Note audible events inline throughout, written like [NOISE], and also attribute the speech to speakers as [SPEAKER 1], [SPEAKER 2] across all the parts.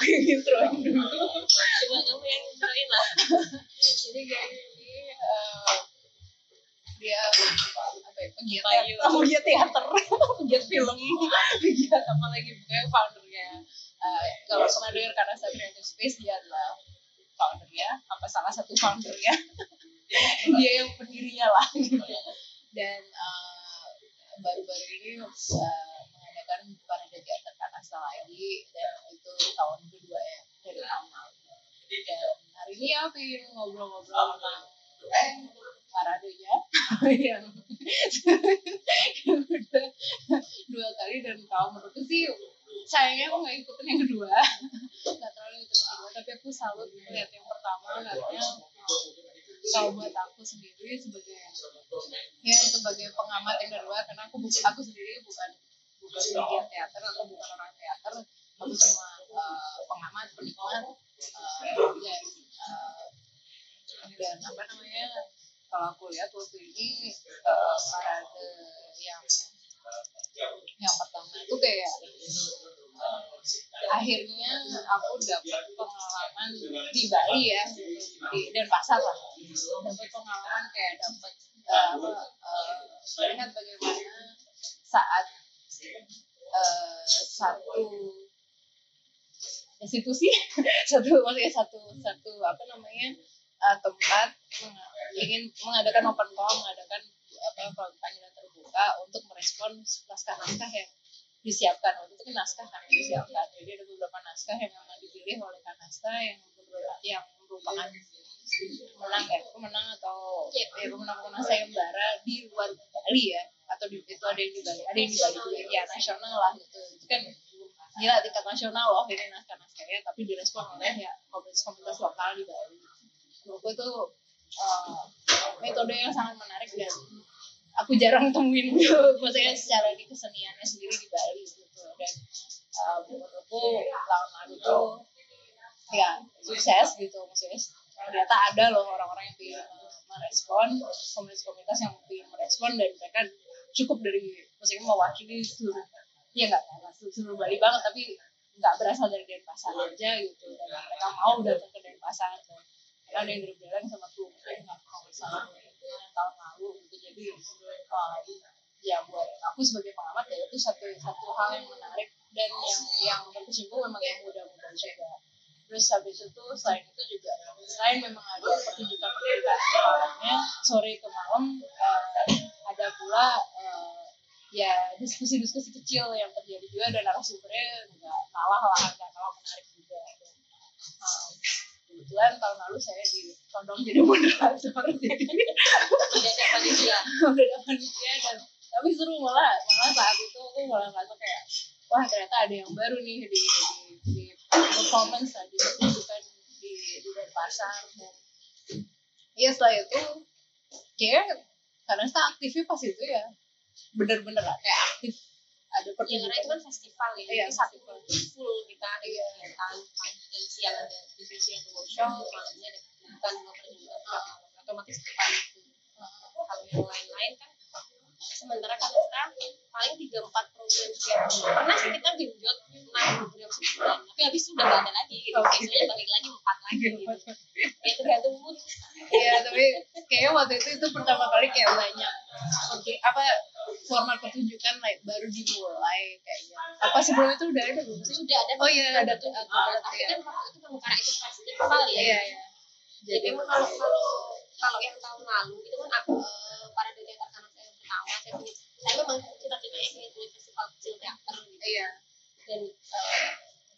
[SPEAKER 1] aku yang introin dulu satu [LAUGHS] maksudnya satu satu apa namanya uh, tempat ingin mengadakan open call mengadakan apa panggilan terbuka untuk merespon naskah-naskah yang disiapkan. Waktu itu kan naskah kan yang disiapkan. Jadi ada beberapa naskah yang memang dipilih oleh kanasta yang yang merupakan pemenang ya pemenang atau ya pemenang pemenang sayembara di luar Bali ya atau di, itu ada yang di Bali ada yang di Bali ya nasional lah gitu. Itu kan gila tingkat nasional loh ini naskah-naskahnya tapi direspon oleh ya komunitas-komunitas lokal di Bali. Menurutku itu uh, metode yang sangat menarik dan aku jarang temuin [LAUGHS] maksudnya secara di keseniannya sendiri di Bali gitu. Dan uh, menurutku tahun lalu tuh ya sukses gitu. Maksudnya ternyata ada loh orang-orang yang ingin merespon komunitas-komunitas yang ingin merespon dan mereka cukup dari maksudnya mewakili seluruh ya nggak seluruh Bali banget tapi nggak berasal dari Denpasar aja gitu. Dan mereka mau datang ke Denpasar. Dan karena ada yang Belang sama tuh mau salah tahun lalu gitu jadi uh, ya buat aku sebagai pengamat ya itu satu satu hal yang menarik dan yang yang berkecimpung memang yang muda-muda juga. Terus habis itu selain itu juga selain memang ada pertunjukan pertunjukan kepalanya sore ke malam uh, ada pula uh, ya diskusi-diskusi kecil yang terjadi juga dan narasumbernya nggak kalah lah nggak kalah menarik juga. Dan, uh, kebetulan tahun lalu saya ditodong jadi moderator. Jadi
[SPEAKER 2] tidak ada panitia
[SPEAKER 1] udah ada panitia dan tapi seru malah malah saat itu aku malah ngerasa kayak wah ternyata ada yang baru nih di di, di performance lah di pertunjukan di di Denpasar dan ya setelah itu kayak karena saya aktifnya pas itu ya bener-bener kayak aktif. Ada
[SPEAKER 2] ya karena itu
[SPEAKER 1] pertunjukan
[SPEAKER 2] kan festival ya
[SPEAKER 1] Iya,
[SPEAKER 2] satu minggu full kita ada
[SPEAKER 1] Iya.
[SPEAKER 2] kegiatan pagi dan siang ada diskusi atau workshop malamnya ada juga pertunjukan otomatis kita itu kalau yang lain-lain kan sementara kan kita paling tiga empat program setiap pernah sih kita genjot enam program sebulan tapi habis itu udah gak ada lagi gitu
[SPEAKER 1] Oke.
[SPEAKER 2] biasanya balik lagi empat lagi gitu ya tergantung mood
[SPEAKER 1] Iya, tapi kayaknya waktu itu itu pertama kali kayak banyak seperti apa format pertunjukan like, baru dimulai kayaknya. Apa sebelum itu udah ada belum sih?
[SPEAKER 2] sudah ada
[SPEAKER 1] Oh iya, ada tuh.
[SPEAKER 2] tapi kan waktu itu kan karena itu festival ya
[SPEAKER 1] Iya, iya.
[SPEAKER 2] jadi memang kalau kalau kalau yang tahun lalu itu kan aku eh, para saya saya memang cita-citanya pengen punya festival kecil teater gitu.
[SPEAKER 1] Iya.
[SPEAKER 2] dan eh,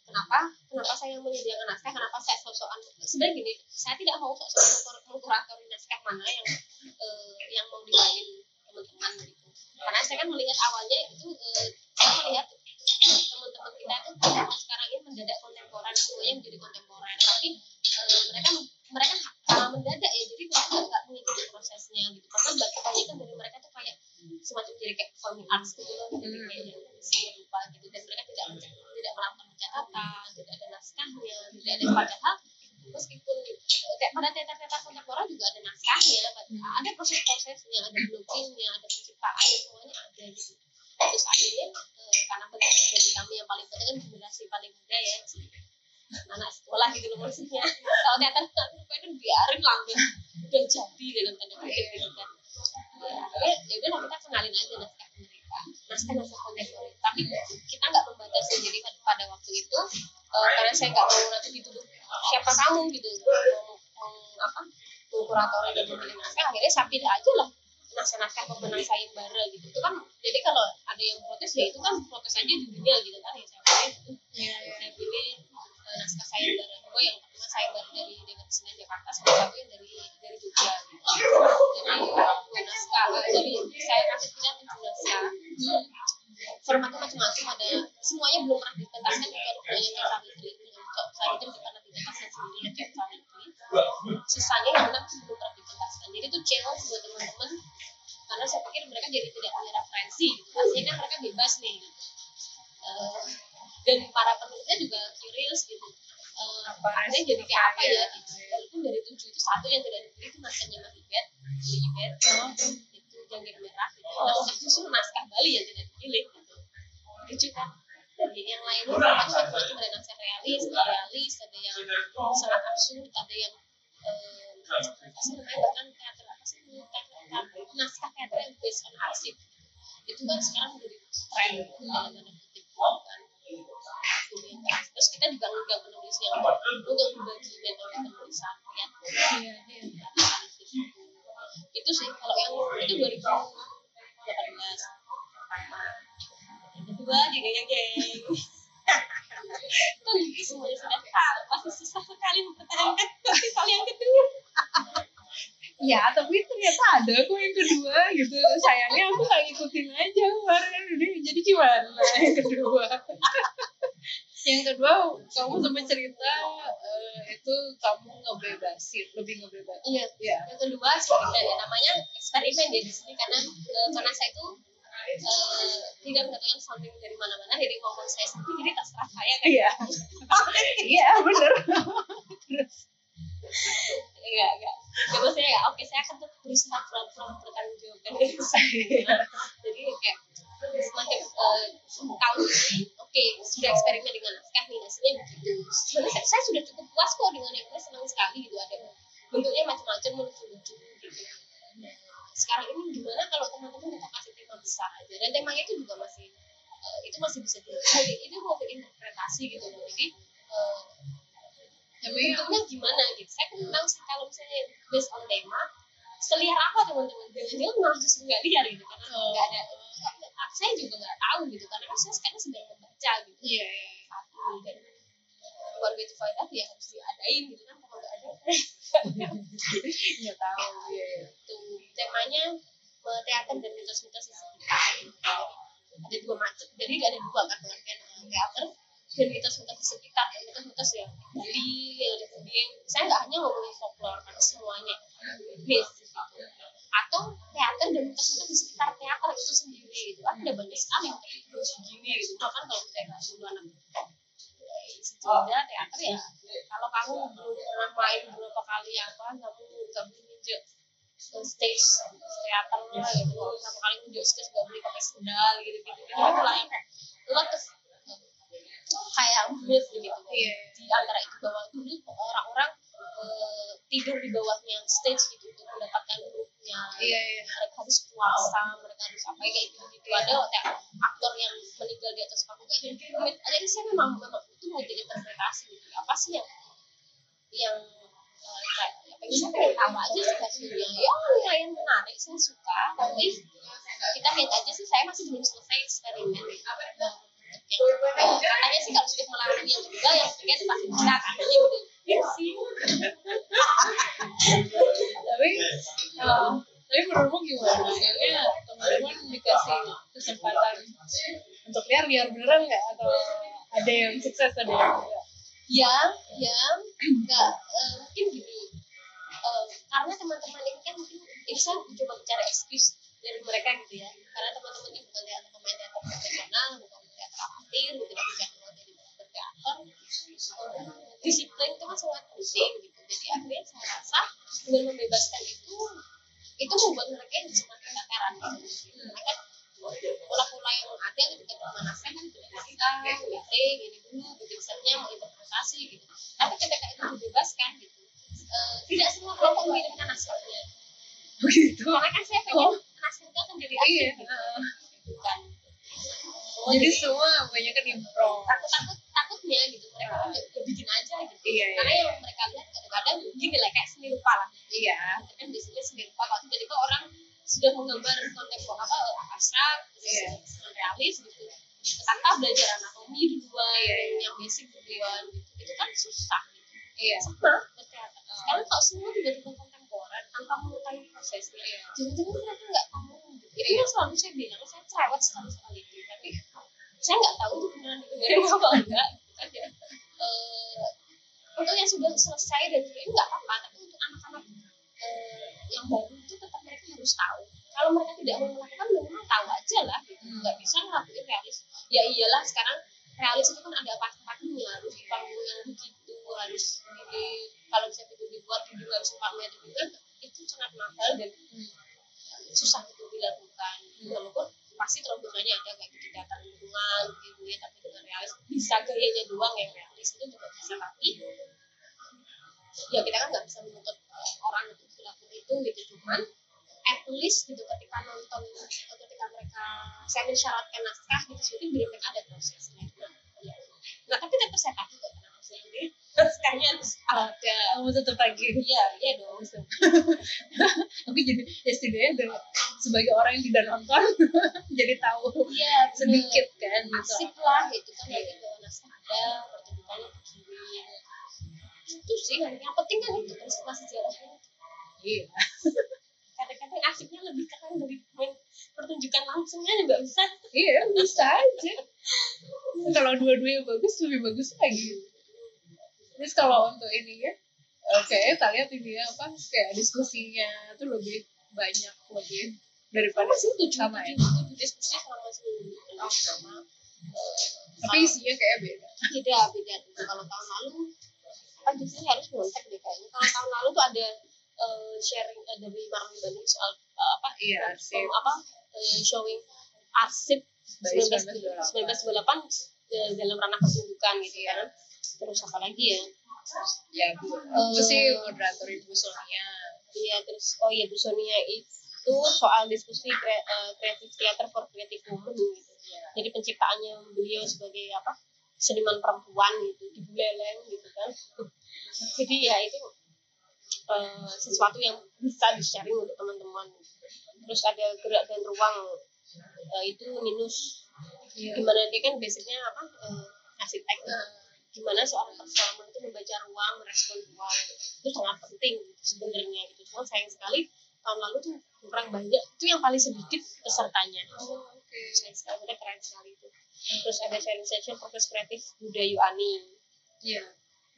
[SPEAKER 2] kenapa kenapa saya menyediakan naskah kenapa saya sok-sokan sebenarnya gini saya tidak mau sok-sokan mengkuratori naskah mana yang eh, yang mau dimainin teman-teman gitu. Karena saya kan melihat awalnya itu eh, saya melihat teman-teman kita itu sekarang ini mendadak kontemporer semuanya menjadi kontemporer. Tapi eh, mereka mereka kalah mendadak ya. Jadi mereka nggak mengikuti prosesnya gitu. Bahkan kebanyakan dari mereka tuh kayak semacam jadi kayak performing arts gitu loh. Jadi
[SPEAKER 1] hmm.
[SPEAKER 2] kayak lupa gitu. Dan mereka tidak mencatat, tidak melakukan pencatatan tidak ada naskahnya tidak ada hmm. padahal meskipun pada teater-teater kontemporer juga ada naskahnya ada proses-prosesnya ada blueprintnya ada penciptaan ya, semuanya ada gitu. Terus akhirnya eh, karena bagi kami yang paling penting kan generasi paling muda ya anak sekolah gitu loh maksudnya. Kalau teater [LAUGHS] kan itu biarin langsung udah jadi dalam tanda kutip gitu kan ya jadi nah kita kenalin aja naskah mereka naskah naskah kontemporer tapi kita nggak membaca sendiri kan pada waktu itu uh, karena saya nggak mau nanti dituduh siapa kamu gitu. Mau, mau apa? Mau dan memilih naskah akhirnya saya pilih aja lah. Nah, Naskah-naskah pemenang sayembara gitu. Itu kan jadi kalau ada yang protes ya itu kan protes aja dunia, gitu kan. Ya saya pilih gitu. ya, ya. saya pilih naskah sayembara gue yang pertama sayembara dari Dewan Seni Jakarta sama satu yang activity Iya. iya. Iya bener. terus.
[SPEAKER 1] Iya,
[SPEAKER 2] enggak. Enggak ya maksudnya ya oke saya akan tetap berusaha pura-pura mempertanggung jawabkan
[SPEAKER 1] iya. [LAUGHS]
[SPEAKER 2] jadi kayak semakin uh, eh, tahu ini kita lihat aja sih saya masih belum selesai eksperimen. Nah, katanya sih kalau sudah melalui yang kedua yang ketiga itu pasti bisa katanya gitu ya sih.
[SPEAKER 1] Tapi eh, tapi menurutmu gimana? Akhirnya teman-teman dikasih kesempatan untuk lihat liar beneran nggak? Atau ada yang sukses ada yang
[SPEAKER 2] ya ya enggak. Eh, mungkin gini. Eh, karena teman-teman ini kan mungkin ini saya coba bicara excuse dari mereka gitu ya. Karena teman-teman ini bukan teater pemain teater profesional bukan teater amatir bukan juga dari teater disiplin itu kan sangat penting gitu. Jadi akhirnya saya rasa dengan membebaskan itu itu membuat mereka yang cuma teateran gitu. mereka pola-pola yang ada ketika pemanasan kan kita gini gini dulu gitu misalnya mau interpretasi gitu. Tapi ketika itu dibebaskan gitu eh, tidak semua kelompok mengirimkan hasilnya
[SPEAKER 1] begitu [LAUGHS]
[SPEAKER 2] karena kan saya pengen. Oh naskah itu akan jadi
[SPEAKER 1] iya.
[SPEAKER 2] gitu. Bukan. Oh,
[SPEAKER 1] jadi semua banyak kan impro
[SPEAKER 2] takut-takut takutnya gitu. Mereka kan ya, bikin aja gitu.
[SPEAKER 1] Iya, iya.
[SPEAKER 2] karena yang mereka lihat kadang-kadang gini lah kayak seni rupa lah.
[SPEAKER 1] Iya.
[SPEAKER 2] Itu kan biasanya seni rupa. Kalau tiba-tiba orang sudah menggambar kontempo apa abstrak
[SPEAKER 1] Iya.
[SPEAKER 2] realis gitu. Ketangkap belajar anatomi duluan
[SPEAKER 1] Iya, iya.
[SPEAKER 2] yang basic duluan gitu. Itu kan susah gitu.
[SPEAKER 1] Iya.
[SPEAKER 2] Sama berteater sekarang kalau semua tiba-tiba tanpa mengetahui prosesnya.
[SPEAKER 1] Iya.
[SPEAKER 2] jangan-jangan mereka nggak tahu gitu. itu yang selalu saya bilang saya cerewet sekali soal itu. Tapi saya nggak tahu itu beneran didengerin apa enggak gitu kan ya. Eh, untuk yang sudah selesai dan sudah ini nggak apa-apa. Tapi untuk anak-anak eh, yang baru itu tetap mereka harus tahu. Kalau mereka tidak mau melakukan minimal tahu aja lah gitu. Nggak bisa ngelakuin realis. Ya iyalah sekarang realis itu kan ada pasti-pastinya harus di panggung yang begitu harus di kalau bisa itu dibuat video harus 4 meter gitu kan itu sangat mahal dan susah itu dilakukan. Walaupun pasti terobosannya ada kayak di data lingkungan gitu ya tapi dengan realis bisa gayanya doang yang realis itu juga bisa. Tapi ya kita kan nggak bisa menuntut eh, orang untuk melakukan itu gitu. Cuman at least gitu ketika nonton atau ketika mereka saya mensyaratkan naskah gitu biar mereka ada prosesnya. Nah, ya. nah tapi tetap saya takut kok maksudnya ini naskahnya harus ada
[SPEAKER 1] kamu tetap lagi.
[SPEAKER 2] Iya iya dong [LAUGHS]
[SPEAKER 1] aku jadi ya setidaknya dari- sebagai orang yang tidak nonton [LAUGHS] jadi tahu
[SPEAKER 2] iya
[SPEAKER 1] sedikit kan gitu.
[SPEAKER 2] asik lah itu kan lagi bawa naskah ada pertunjukannya begini itu sih kan yang penting kan itu peristiwa sejarahnya
[SPEAKER 1] iya. [LAUGHS]
[SPEAKER 2] Kadang-kadang asiknya lebih keren dari main pertunjukan langsungnya juga bisa.
[SPEAKER 1] Iya bisa aja. Kalau dua-duanya bagus lebih bagus lagi terus kalau untuk ini ya oke kita lihat ini apa? Kayak diskusinya tuh lebih banyak lebih daripada
[SPEAKER 2] sama sih tujuh
[SPEAKER 1] sama ya.
[SPEAKER 2] tujuh diskusi selama seminggu tentang sama.
[SPEAKER 1] Tapi isinya kayak beda.
[SPEAKER 2] Beda beda. Gitu. kalau tahun lalu kan biasanya harus nyontek deh kayaknya. Kalau tahun lalu tuh ada eh, sharing eh, dari Marmi Bandung soal eh, apa?
[SPEAKER 1] Iya arsip
[SPEAKER 2] apa? Eh, showing arsip
[SPEAKER 1] Dari
[SPEAKER 2] 1928 eh, dalam ranah pertunjukan gitu kan terus apa lagi ya?
[SPEAKER 1] Ya bu aku sih moderator ibu Sonia.
[SPEAKER 2] iya terus oh iya Bu Sonia itu soal diskusi kre- eh, kreatif theater for creative women gitu. Jadi penciptaannya beliau sebagai apa? Seniman perempuan gitu di Buleleng gitu kan. [LAUGHS] Jadi ya itu eh, sesuatu yang bisa di sharing untuk teman-teman. Terus ada gerak dan ruang eh, itu minus.
[SPEAKER 1] Iya.
[SPEAKER 2] gimana dia kan basicnya apa? Eh, arsitek gimana seorang performer itu membaca ruang merespon ruang itu sangat penting gitu, sebenarnya gitu. Cuma sayang sekali tahun lalu tuh kurang banyak. Itu yang paling sedikit pesertanya.
[SPEAKER 1] Oh, oke.
[SPEAKER 2] Sayang sekali udah keren sekali itu. Terus ada sharing session proses kreatif Budayu Ani
[SPEAKER 1] iya.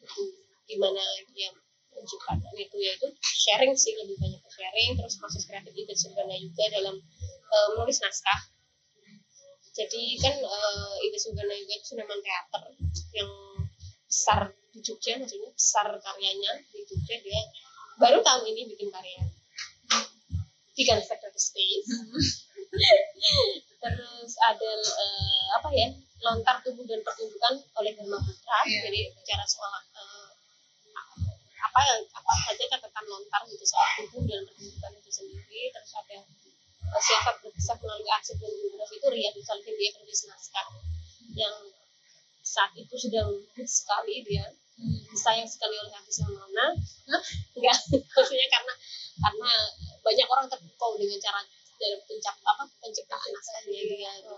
[SPEAKER 2] Itu gimana dia menciptakan itu ya itu sharing sih lebih banyak ke sharing. Terus proses kreatif itu sebenarnya juga dalam eh, menulis naskah. Jadi kan uh, Ibe Sugana juga itu seniman teater yang besar di Jogja maksudnya besar karyanya di Jogja dia baru tahun ini bikin karya. Di Gunfactory Space. [LAUGHS] Terus ada eh, apa ya lontar tubuh dan pertunjukan oleh Dharma Putra.
[SPEAKER 1] Iya.
[SPEAKER 2] jadi bicara soal eh, apa yang apa saja catatan lontar gitu soal tubuh dan pertunjukan itu sendiri. Terus ada eh, siasat berkisah melalui arsip dan itu Ria Salihin dia penulis naskah yang saat itu sedang hits sekali dia. Disayang sekali oleh Hafiz Maulana [LAUGHS] enggak maksudnya karena karena banyak orang terpukau dengan cara dalam pencap apa penciptaan naskahnya dia. gitu.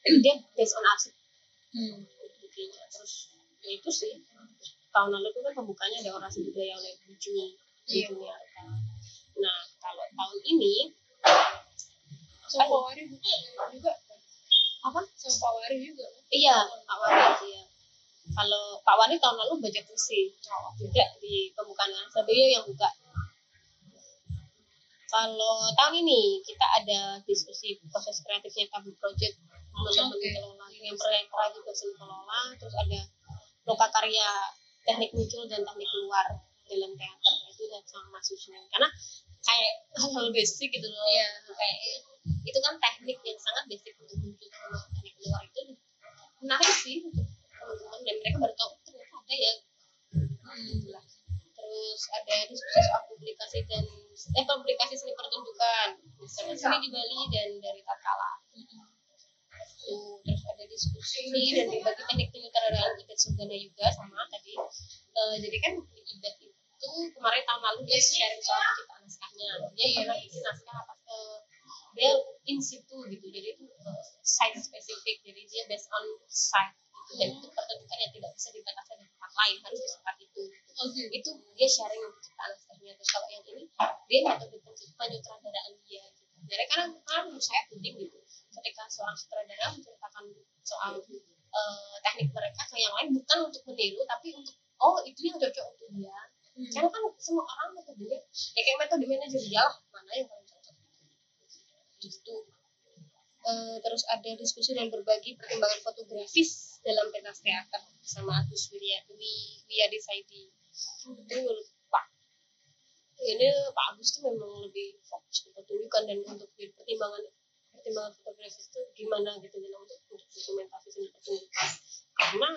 [SPEAKER 2] Jadi dia based on arsip
[SPEAKER 1] hmm.
[SPEAKER 2] bukunya terus ya itu sih. Tahun lalu itu kan pembukanya ada orasi budaya oleh Buju
[SPEAKER 1] Iya.
[SPEAKER 2] Bujunya nah kalau tahun ini
[SPEAKER 1] juga
[SPEAKER 2] apa?
[SPEAKER 1] Sama Pak Wari juga.
[SPEAKER 2] Iya Pak Wari iya. Kalau Pak Wari tahun lalu baca puisi. Juga di pembukaan Sabio yang buka. Kalau tahun ini kita ada diskusi proses kreatifnya Kabu Project teman-teman
[SPEAKER 1] Oke.
[SPEAKER 2] kelola yang pernah juga seni kelola. Terus ada loka karya teknik muncul dan teknik keluar dalam teater itu dan sama Mas Yusman karena kayak hal-hal basic gitu loh.
[SPEAKER 1] Iya.
[SPEAKER 2] kayak itu kan teknik yang sangat basic untuk munculkan teknik luar itu menarik sih untuk teman-teman dan mereka baru tahu ternyata ada ya.
[SPEAKER 1] Hmm.
[SPEAKER 2] terus ada diskusi soal publikasi dan eh publikasi seni pertunjukan. Misalnya seni di Bali dan dari Tatkala. Tuh, terus ada diskusi dan berbagi teknik penyutradaraan Ibet Sugana juga sama tadi. Eh, jadi kan Ibet itu kemarin tahun lalu dia sharing soal penciptaan naskahnya. Dia pernah bikin naskah apa eh, dia in situ gitu. Jadi itu eh, site spesifik. Jadi dia based on site gitu. dan itu pertunjukan yang tidak bisa dibatasi di tempat lain. Harus di tempat itu
[SPEAKER 1] Oke.
[SPEAKER 2] itu dia sharing penciptaan naskahnya. Terus kalau yang ini dia metode penyutradaraan dia gitu. jadi karena karena menurut saya penting gitu. Ketika seorang sutradara menceritakan soal eh, teknik mereka ke yang lain bukan untuk meniru tapi untuk oh itu yang cocok untuk dia karena kan semua orang metodenya ya kayak metode manajerial lah mana yang paling cocok? Gitu. Eh, terus ada diskusi dan berbagi perkembangan fotografis dalam pentas teater sama Agus Wirya Wi- Wiyadi Saidi. Itu Pak. Ini Pak Agus tuh memang lebih fokus ke pertunjukan dan untuk pertimbangan pertimbangan fotografis itu gimana gitu dalam untuk, untuk dokumentasi seni pertunjukan. Karena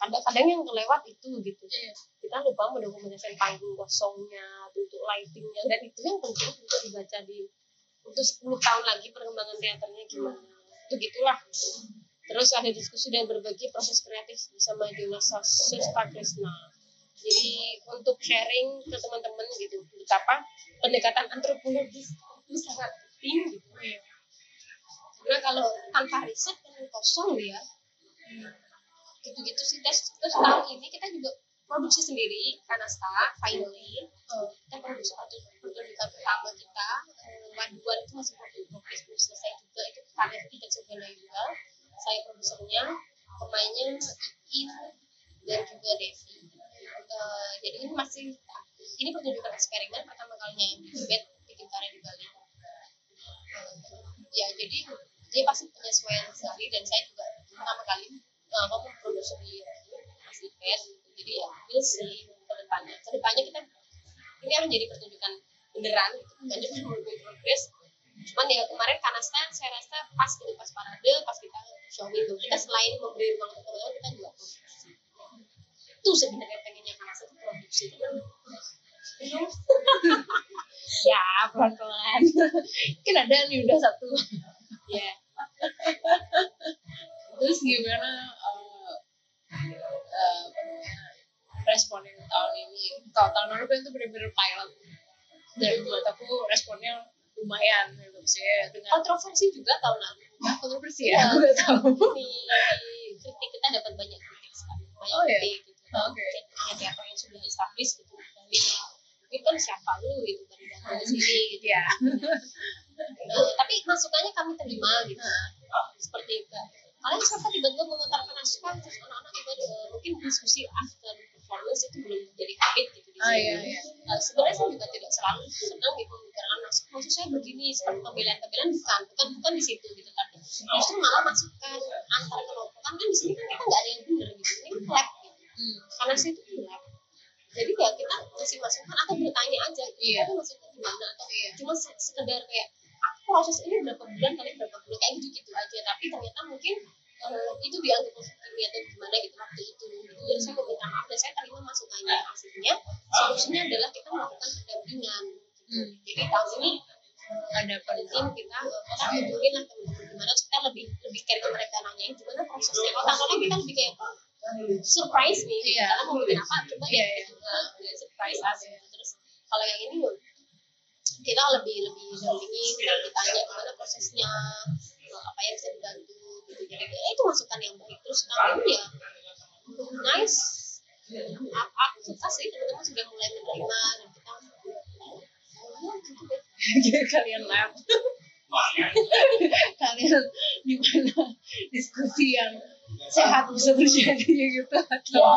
[SPEAKER 2] kadang-kadang yang kelewat itu gitu.
[SPEAKER 1] Iya.
[SPEAKER 2] kita lupa mendokumentasikan panggung kosongnya bentuk lightingnya dan itu yang penting untuk dibaca di untuk 10 tahun lagi perkembangan teaternya gimana. Itu gitulah terus ada diskusi dan berbagi proses kreatif bersama Jonas Sesta Krishna jadi untuk sharing ke teman-teman gitu betapa pendekatan antropologis itu sangat penting gitu. Karena kalau tanpa riset kan kosong dia gitu-gitu sih. Terus, terus tahun ini kita juga produksi sendiri Kanasta finally
[SPEAKER 1] Oh.
[SPEAKER 2] kita produksi satu pertunjukan pertama kita. Waduan itu masih work in progress belum selesai juga. Itu karya tidak segala juga. Saya produsernya pemainnya Iin dan juga Devi. Eh, jadi ini masih ini pertunjukan eksperimen pertama kalinya Tibet bikin karya di Bali. Eh, ya jadi dia pasti penyesuaian sekali dan saya juga pertama kali uh, mau memproduksi di Mas Tibet jadi ya we'll see ke depannya. Ke depannya kita ini akan jadi pertunjukan beneran gitu. Bukan cuma work in progress. Cuman ya kemarin Kanasta saya rasa pas gitu pas parade pas kita showing tuh kita selain memberi ruang untuk teman-teman kita juga produksi. Itu sebenarnya pengennya Kanasta itu produksi. Belum [LAUGHS]
[SPEAKER 1] ya pelan pelan kan ada nih udah satu.
[SPEAKER 2] Ya
[SPEAKER 1] terus gimana? eh, namanya, responin tahun ini. Kalau tahun lalu kan itu bener-bener pilot dan buat aku responnya lumayan gitu. Sih dengan
[SPEAKER 2] kontroversi juga tahun lalu.
[SPEAKER 1] Nah, kontroversi ya? Aku gak tahu.
[SPEAKER 2] Di kritik kita dapat banyak kritik sekali. Banyak
[SPEAKER 1] Oh, iya?
[SPEAKER 2] kritik gitu.
[SPEAKER 1] Oh, oke.
[SPEAKER 2] teater teater yang sudah established gitu. Dari itu kan siapa lu gitu. Dari datang ke sini gitu.
[SPEAKER 1] Ya [LAUGHS]
[SPEAKER 2] Eh, tapi masukannya kami terima gitu. Seperti itu kalian siapa tiba-tiba mengeluarkan naskah terus anak-anak juga eh, mungkin diskusi after performance itu belum jadi habit gitu di
[SPEAKER 1] Ah,
[SPEAKER 2] sini
[SPEAKER 1] iya, iya.
[SPEAKER 2] Eh, sebenarnya saya juga tidak selalu senang gitu membicarakan naskah maksud saya begini seperti pembelaan-pembelaan bukan bukan bukan di situ gitu tapi justru malah masukan antar kelompok kan di sini kan kita nggak ada yang benar gitu ini kan lab gitu
[SPEAKER 1] Hmm.
[SPEAKER 2] karena saya itu lab jadi ya kita ngasih masukan atau bertanya aja gitu
[SPEAKER 1] Iya.
[SPEAKER 2] tapi maksudnya gimana atau
[SPEAKER 1] Iya.
[SPEAKER 2] cuma se- sekedar kayak proses ini berapa bulan kalian berapa bulan kayak gitu gitu aja tapi ternyata mungkin eh, itu dianggap positif atau gimana gitu waktu itu gitu. jadi saya meminta maaf dan saya terima masukannya akhirnya solusinya adalah kita melakukan pendampingan gitu.
[SPEAKER 1] Hmm.
[SPEAKER 2] jadi tahun ini
[SPEAKER 1] ada
[SPEAKER 2] penting kita eh, kita hubungin lah teman-teman gimana kita lebih lebih care ke mereka nanyain gimana prosesnya kalau tahun lalu kita lebih kayak surprise nih gitu.
[SPEAKER 1] Iya.
[SPEAKER 2] karena mau bikin apa coba
[SPEAKER 1] Iya,
[SPEAKER 2] ya ya, surprise us gitu. terus kalau yang ini kita lebih lebih dampingi kita lebih tanya gimana prosesnya eh, apa yang bisa dibantu gitu. Jadi ya, itu masukan yang baik. Terus tahun ini ya nice. Aku, suka sih teman-teman sudah mulai menerima dan kita ya, [LAUGHS] gitu
[SPEAKER 1] kalian lab [LAUGHS] kalian gimana diskusi yang sehat bisa terjadi gitu.
[SPEAKER 2] Ya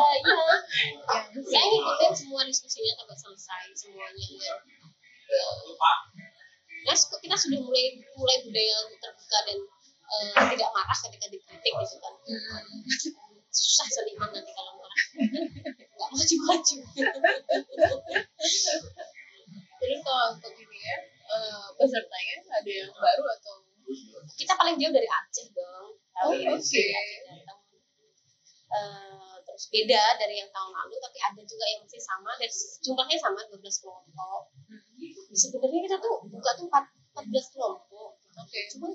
[SPEAKER 1] yang
[SPEAKER 2] saya ngikutin semua diskusinya sampai selesai semuanya ya. Ya. Nah, kita sudah mulai mulai budaya terbuka dan eh, tidak marah ketika dikritik gitu kan
[SPEAKER 1] Hmm.
[SPEAKER 2] susah seniman nanti kalau marah nggak maju maju
[SPEAKER 1] Terus kalau untuk ini ya, eh, pesertanya ada yang baru atau
[SPEAKER 2] kita paling jauh dari Aceh dong
[SPEAKER 1] Oh, oke.
[SPEAKER 2] Aceh datang. Terus beda dari yang tahun lalu tapi ada juga yang masih sama dan jumlahnya sama 12 kelompok sebenarnya kita tuh buka tuh 4, 14 kelompok
[SPEAKER 1] Oke.
[SPEAKER 2] cuma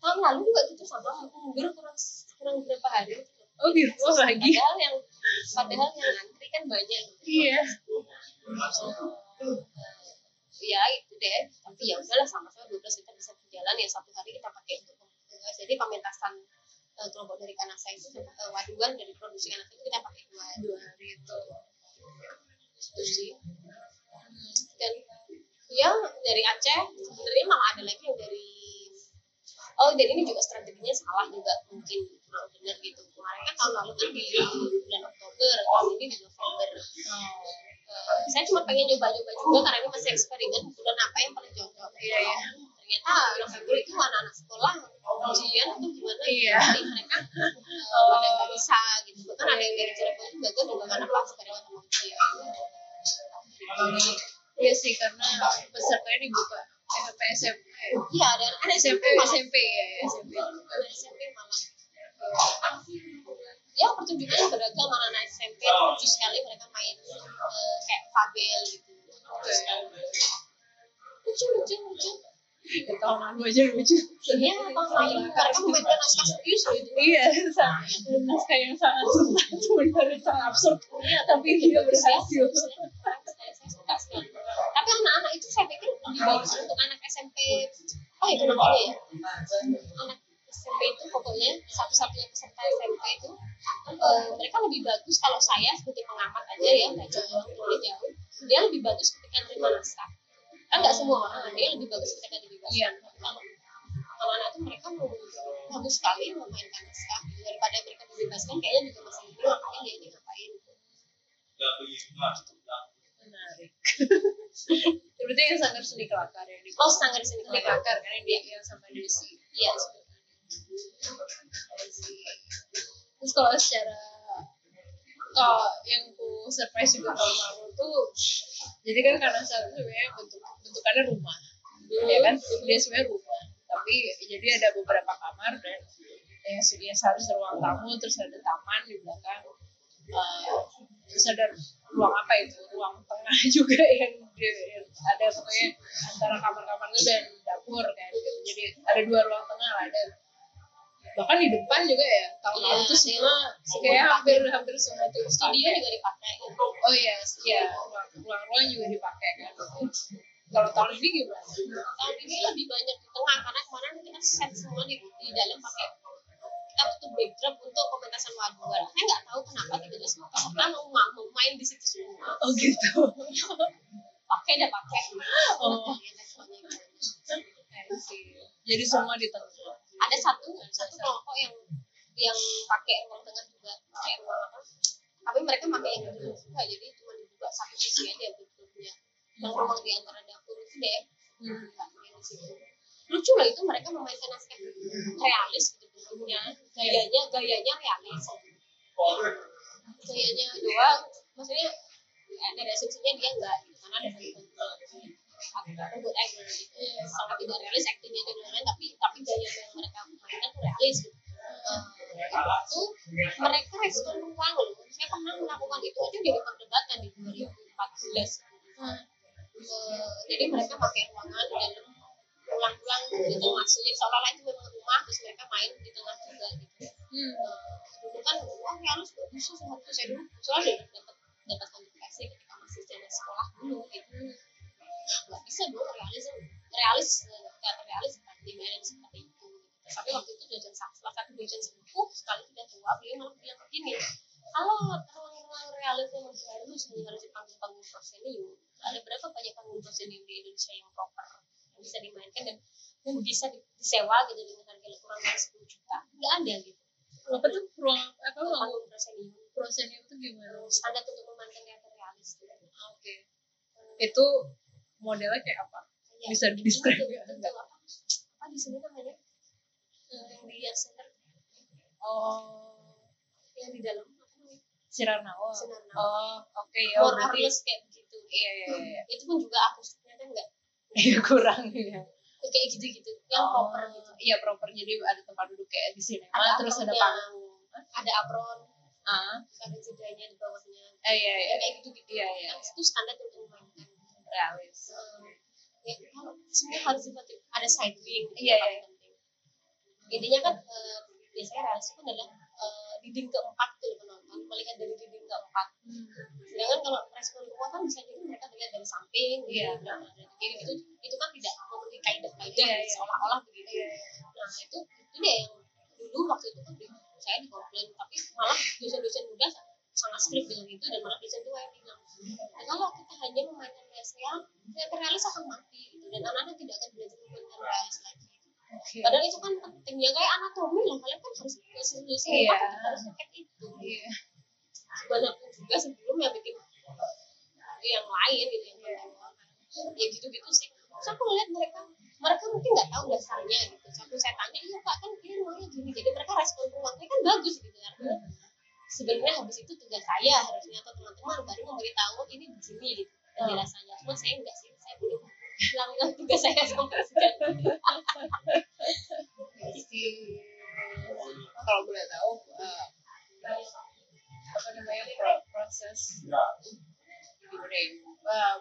[SPEAKER 2] tahun lalu juga gitu sama mundur kurang kurang berapa hari gitu.
[SPEAKER 1] Oh gitu lagi.
[SPEAKER 2] padahal yang padahal yang antri kan banyak
[SPEAKER 1] Iya.
[SPEAKER 2] Eh, ya itu deh tapi ya udahlah sama-sama 12 kita bisa berjalan ya satu hari kita pakai untuk jadi pementasan eh, kelompok dari Kanasa itu eh, waduan dari produksi Kanasa itu kita pakai dua
[SPEAKER 1] Dua itu.
[SPEAKER 2] itu sih dan ya dari Aceh sebenarnya malah ada lagi yang dari oh jadi ini juga strateginya salah juga mungkin kurang benar gitu kemarin kan tahun lalu kan di bulan Oktober tahun ini di November Eh, saya cuma pengen nyoba-nyoba juga karena ini masih eksperimen bulan apa yang paling cocok
[SPEAKER 1] Iya, iya.
[SPEAKER 2] ternyata November itu anak-anak sekolah ujian atau gimana
[SPEAKER 1] Iya.
[SPEAKER 2] jadi mereka eh, pada nggak bisa gitu. Bahkan ada yang dari Cirebon itu gagal juga karena pas eksperimen sama ujian
[SPEAKER 1] Iya sih karena pesertanya dibuka SMP SMP.
[SPEAKER 2] iya ada ada
[SPEAKER 1] SMP
[SPEAKER 2] SMP
[SPEAKER 1] SMP ya SMP.
[SPEAKER 2] ada SMP malah. Ya pertunjukannya beragam anak-anak SMP itu lucu sekali mereka main eh, kayak fabel gitu. Lucu lucu lucu
[SPEAKER 1] Ya, tahun lalu aja lucu.
[SPEAKER 2] iya tahun lalu mereka memainkan naskah serius gitu
[SPEAKER 1] Iya, naskah yang sangat sebenarnya sangat absurd. Tapi dia berhasil.
[SPEAKER 2] saya, suka sekali tapi anak-anak itu saya pikir lebih bagus untuk anak SMP oh itu namanya ya? Anak SMP itu pokoknya satu-satunya peserta SMP itu eh, mereka lebih bagus kalau saya sebagai pengamat aja ya nggak jauh jauh dia lebih bagus ketika terima naskah kan nggak semua orang ada yang lebih bagus ketika dibebaskan
[SPEAKER 1] Iya.
[SPEAKER 2] Tapi kalau kalau anak itu mereka mau bagus sekali memainkan naskah daripada mereka dibebaskan kayaknya juga masih ini ngapain ya ini ngapain
[SPEAKER 1] Menarik. [LAUGHS] Berarti yang sanggar seni kelakar ya di
[SPEAKER 2] oh sanggar seni
[SPEAKER 1] kelakar yang dia yang sama Desi.
[SPEAKER 2] iya
[SPEAKER 1] Terus kalau secara kalau yang ku surprise juga tahun lalu tuh jadi kan karena satu sebenarnya bentuk bentukannya rumah. Ya kan? Dia sebenarnya rumah. Tapi jadi ada beberapa kamar dan yang sedia harus ruang tamu terus ada taman di belakang. Eh, terus ada ruang apa itu? Ruang tengah [LAUGHS] juga yang, yang ada pokoknya antara kamar-kamar itu dan dapur kan. Jadi ada dua ruang tengah lah ada bahkan di depan juga ya tahun
[SPEAKER 2] Iya,
[SPEAKER 1] lalu tuh
[SPEAKER 2] ada
[SPEAKER 1] semua
[SPEAKER 2] yang-
[SPEAKER 1] kayak hampir hampir semua tuh
[SPEAKER 2] studio juga dipakai.
[SPEAKER 1] oh iya iya ruang ruang juga dipakai kan. Kalau tahun ini gimana?
[SPEAKER 2] Tahun ini lebih banyak di tengah karena kemarin kita set semua di, di dalam pakai kita tutup backdrop untuk pementasan waduan saya nggak tahu kenapa tiba-tiba semua peserta mau, ma- mau main di situ semua.
[SPEAKER 1] Oh gitu. [LAUGHS]
[SPEAKER 2] Pakai dah pakai.
[SPEAKER 1] Oh. Jadi semua di tengah
[SPEAKER 2] ada satu satu kelompok yang yang pakai ruang tengah juga pakai ruang apa tapi mereka pakai yang juga jadi cuma dibuka satu sisi aja backdropnya yang ruang di antara dapur itu deh
[SPEAKER 1] Hmm.
[SPEAKER 2] di situ. Lucu lah itu mereka memainkan naskah realis gitu bentuknya. Gayanya gayanya realis. Gayanya doang. Maksudnya eh, dari asumsinya dia enggak gitu karena ada apa good actor gitu sangat tidak realis aktingnya dan lain-lain tapi tapi gaya yang mereka mainkan tuh realis gitu. Eh, itu mereka respon ruang loh. Saya pernah melakukan itu aja jadi perdebatan di 2014
[SPEAKER 1] Hmm.
[SPEAKER 2] Eh, jadi mereka pakai ruangan di dalam ulang-ulang gitu maksudnya seolah-olah itu memang rumah terus mereka main di tengah juga gitu.
[SPEAKER 1] Hmm.
[SPEAKER 2] Eh, dulu kan wah realis gak bisa satu saya dulu. Soalnya dapat dapat konfirmasi ketika masih zaman sekolah dulu gitu nggak bisa dong realis realis eh, teater realis seperti dimainin seperti itu gitu. tapi waktu itu dosen sa- salah satu dosen sepuh sekali sudah tua beliau malah bilang begini kalau ruang-ruang realis yang harus nih harus di panggung-panggung prosenium. Ada berapa banyak panggung prosenium di Indonesia yang proper yang bisa dimainkan dan yang bisa di- disewa gitu dengan harga kurang dari 10 juta? Nggak ada gitu.
[SPEAKER 1] Apa tuh? Ruang apa ruang
[SPEAKER 2] panggung prosenium.
[SPEAKER 1] prosenium itu gimana?
[SPEAKER 2] Standar untuk memainkan teater realis gitu.
[SPEAKER 1] oke. Itu modelnya kayak apa?
[SPEAKER 2] Ya,
[SPEAKER 1] Bisa
[SPEAKER 2] bentuk-
[SPEAKER 1] nggak?
[SPEAKER 2] bentuk apa? di sini namanya? Eh, yang di Center.
[SPEAKER 1] Oh.
[SPEAKER 2] Yang di dalam apa namanya?
[SPEAKER 1] Sinar Nawa
[SPEAKER 2] Sinar Nawa.
[SPEAKER 1] oh oke ya
[SPEAKER 2] more or
[SPEAKER 1] berarti
[SPEAKER 2] kayak begitu
[SPEAKER 1] iya iya iya
[SPEAKER 2] itu pun juga akustiknya kan nggak?
[SPEAKER 1] Iya kurang ya.
[SPEAKER 2] kayak gitu-gitu yang
[SPEAKER 1] Oh,
[SPEAKER 2] proper gitu.
[SPEAKER 1] Iya proper. Jadi ada tempat duduk kayak di sinema
[SPEAKER 2] ada
[SPEAKER 1] terus ada panggung.
[SPEAKER 2] ada apron.
[SPEAKER 1] Ah,
[SPEAKER 2] terus ada jedanya di bawahnya.
[SPEAKER 1] Eh, iya iya.
[SPEAKER 2] ya, kayak gitu-gitu.
[SPEAKER 1] Iya, iya.
[SPEAKER 2] Yang itu standar untuk memainkan
[SPEAKER 1] Realis.
[SPEAKER 2] ya, kalau semua harus seperti ada side
[SPEAKER 1] Iya,
[SPEAKER 2] yang
[SPEAKER 1] iya.
[SPEAKER 2] penting intinya kan eh, biasanya realis itu adalah eh, dinding keempat tuh penonton melihat dari dinding keempat sedangkan kalau respon kan bisa jadi mereka melihat dari samping
[SPEAKER 1] Iya.
[SPEAKER 2] gitu, dari kiri itu itu kan tidak memenuhi kaidah kaidah
[SPEAKER 1] Iya, iya.
[SPEAKER 2] seolah-olah begitu
[SPEAKER 1] Iya,
[SPEAKER 2] nah itu itu deh yang dulu waktu itu kan di- saya dikomplain tapi malah dosen-dosen muda sangat strict dengan itu dan malah dosen tua yang bilang "Nah, kalau kita hanya memainkan realis sekarang realis akan mati gitu. dan anak-anak tidak akan belajar memainkan realis lagi
[SPEAKER 1] Oke.
[SPEAKER 2] padahal itu kan penting ya kayak anatomi lah kalian kan harus dosen-dosen
[SPEAKER 1] Iya.
[SPEAKER 2] kan harus kayak itu
[SPEAKER 1] Iya.
[SPEAKER 2] banyak pun juga sebelumnya bikin yang lain gitu yang ya gitu-gitu sih terus aku ngeliat mereka mereka mungkin nggak tahu dasarnya gitu waktu saya tanya iya kak kan ini maunya gini jadi mereka respon ruangnya kan bagus gitu artinya sebenarnya habis itu tugas saya harusnya atau teman-teman baru memberitahu ini begini gitu. Penjelasannya cuma saya enggak sih saya belum melakukan tugas saya sampai sejauh ini
[SPEAKER 1] Pasti kalau boleh tahu eh, apa namanya pro- proses ya, eh,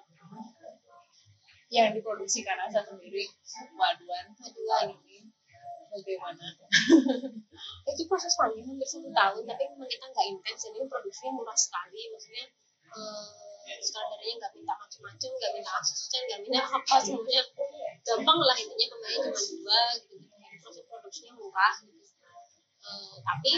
[SPEAKER 1] yang diproduksi karena saya sendiri waduan waduan ini bagaimana [LAUGHS]
[SPEAKER 2] itu proses panjang hampir satu tahun tapi memang kita nggak intens jadi produksinya murah sekali. Maksudnya eh, sutradaranya nggak minta macam-macam nggak minta asisten nggak minta apa semuanya gampang lah intinya. Pemainnya cuma dua gitu jadi proses produksinya murah gitu. Eh, tapi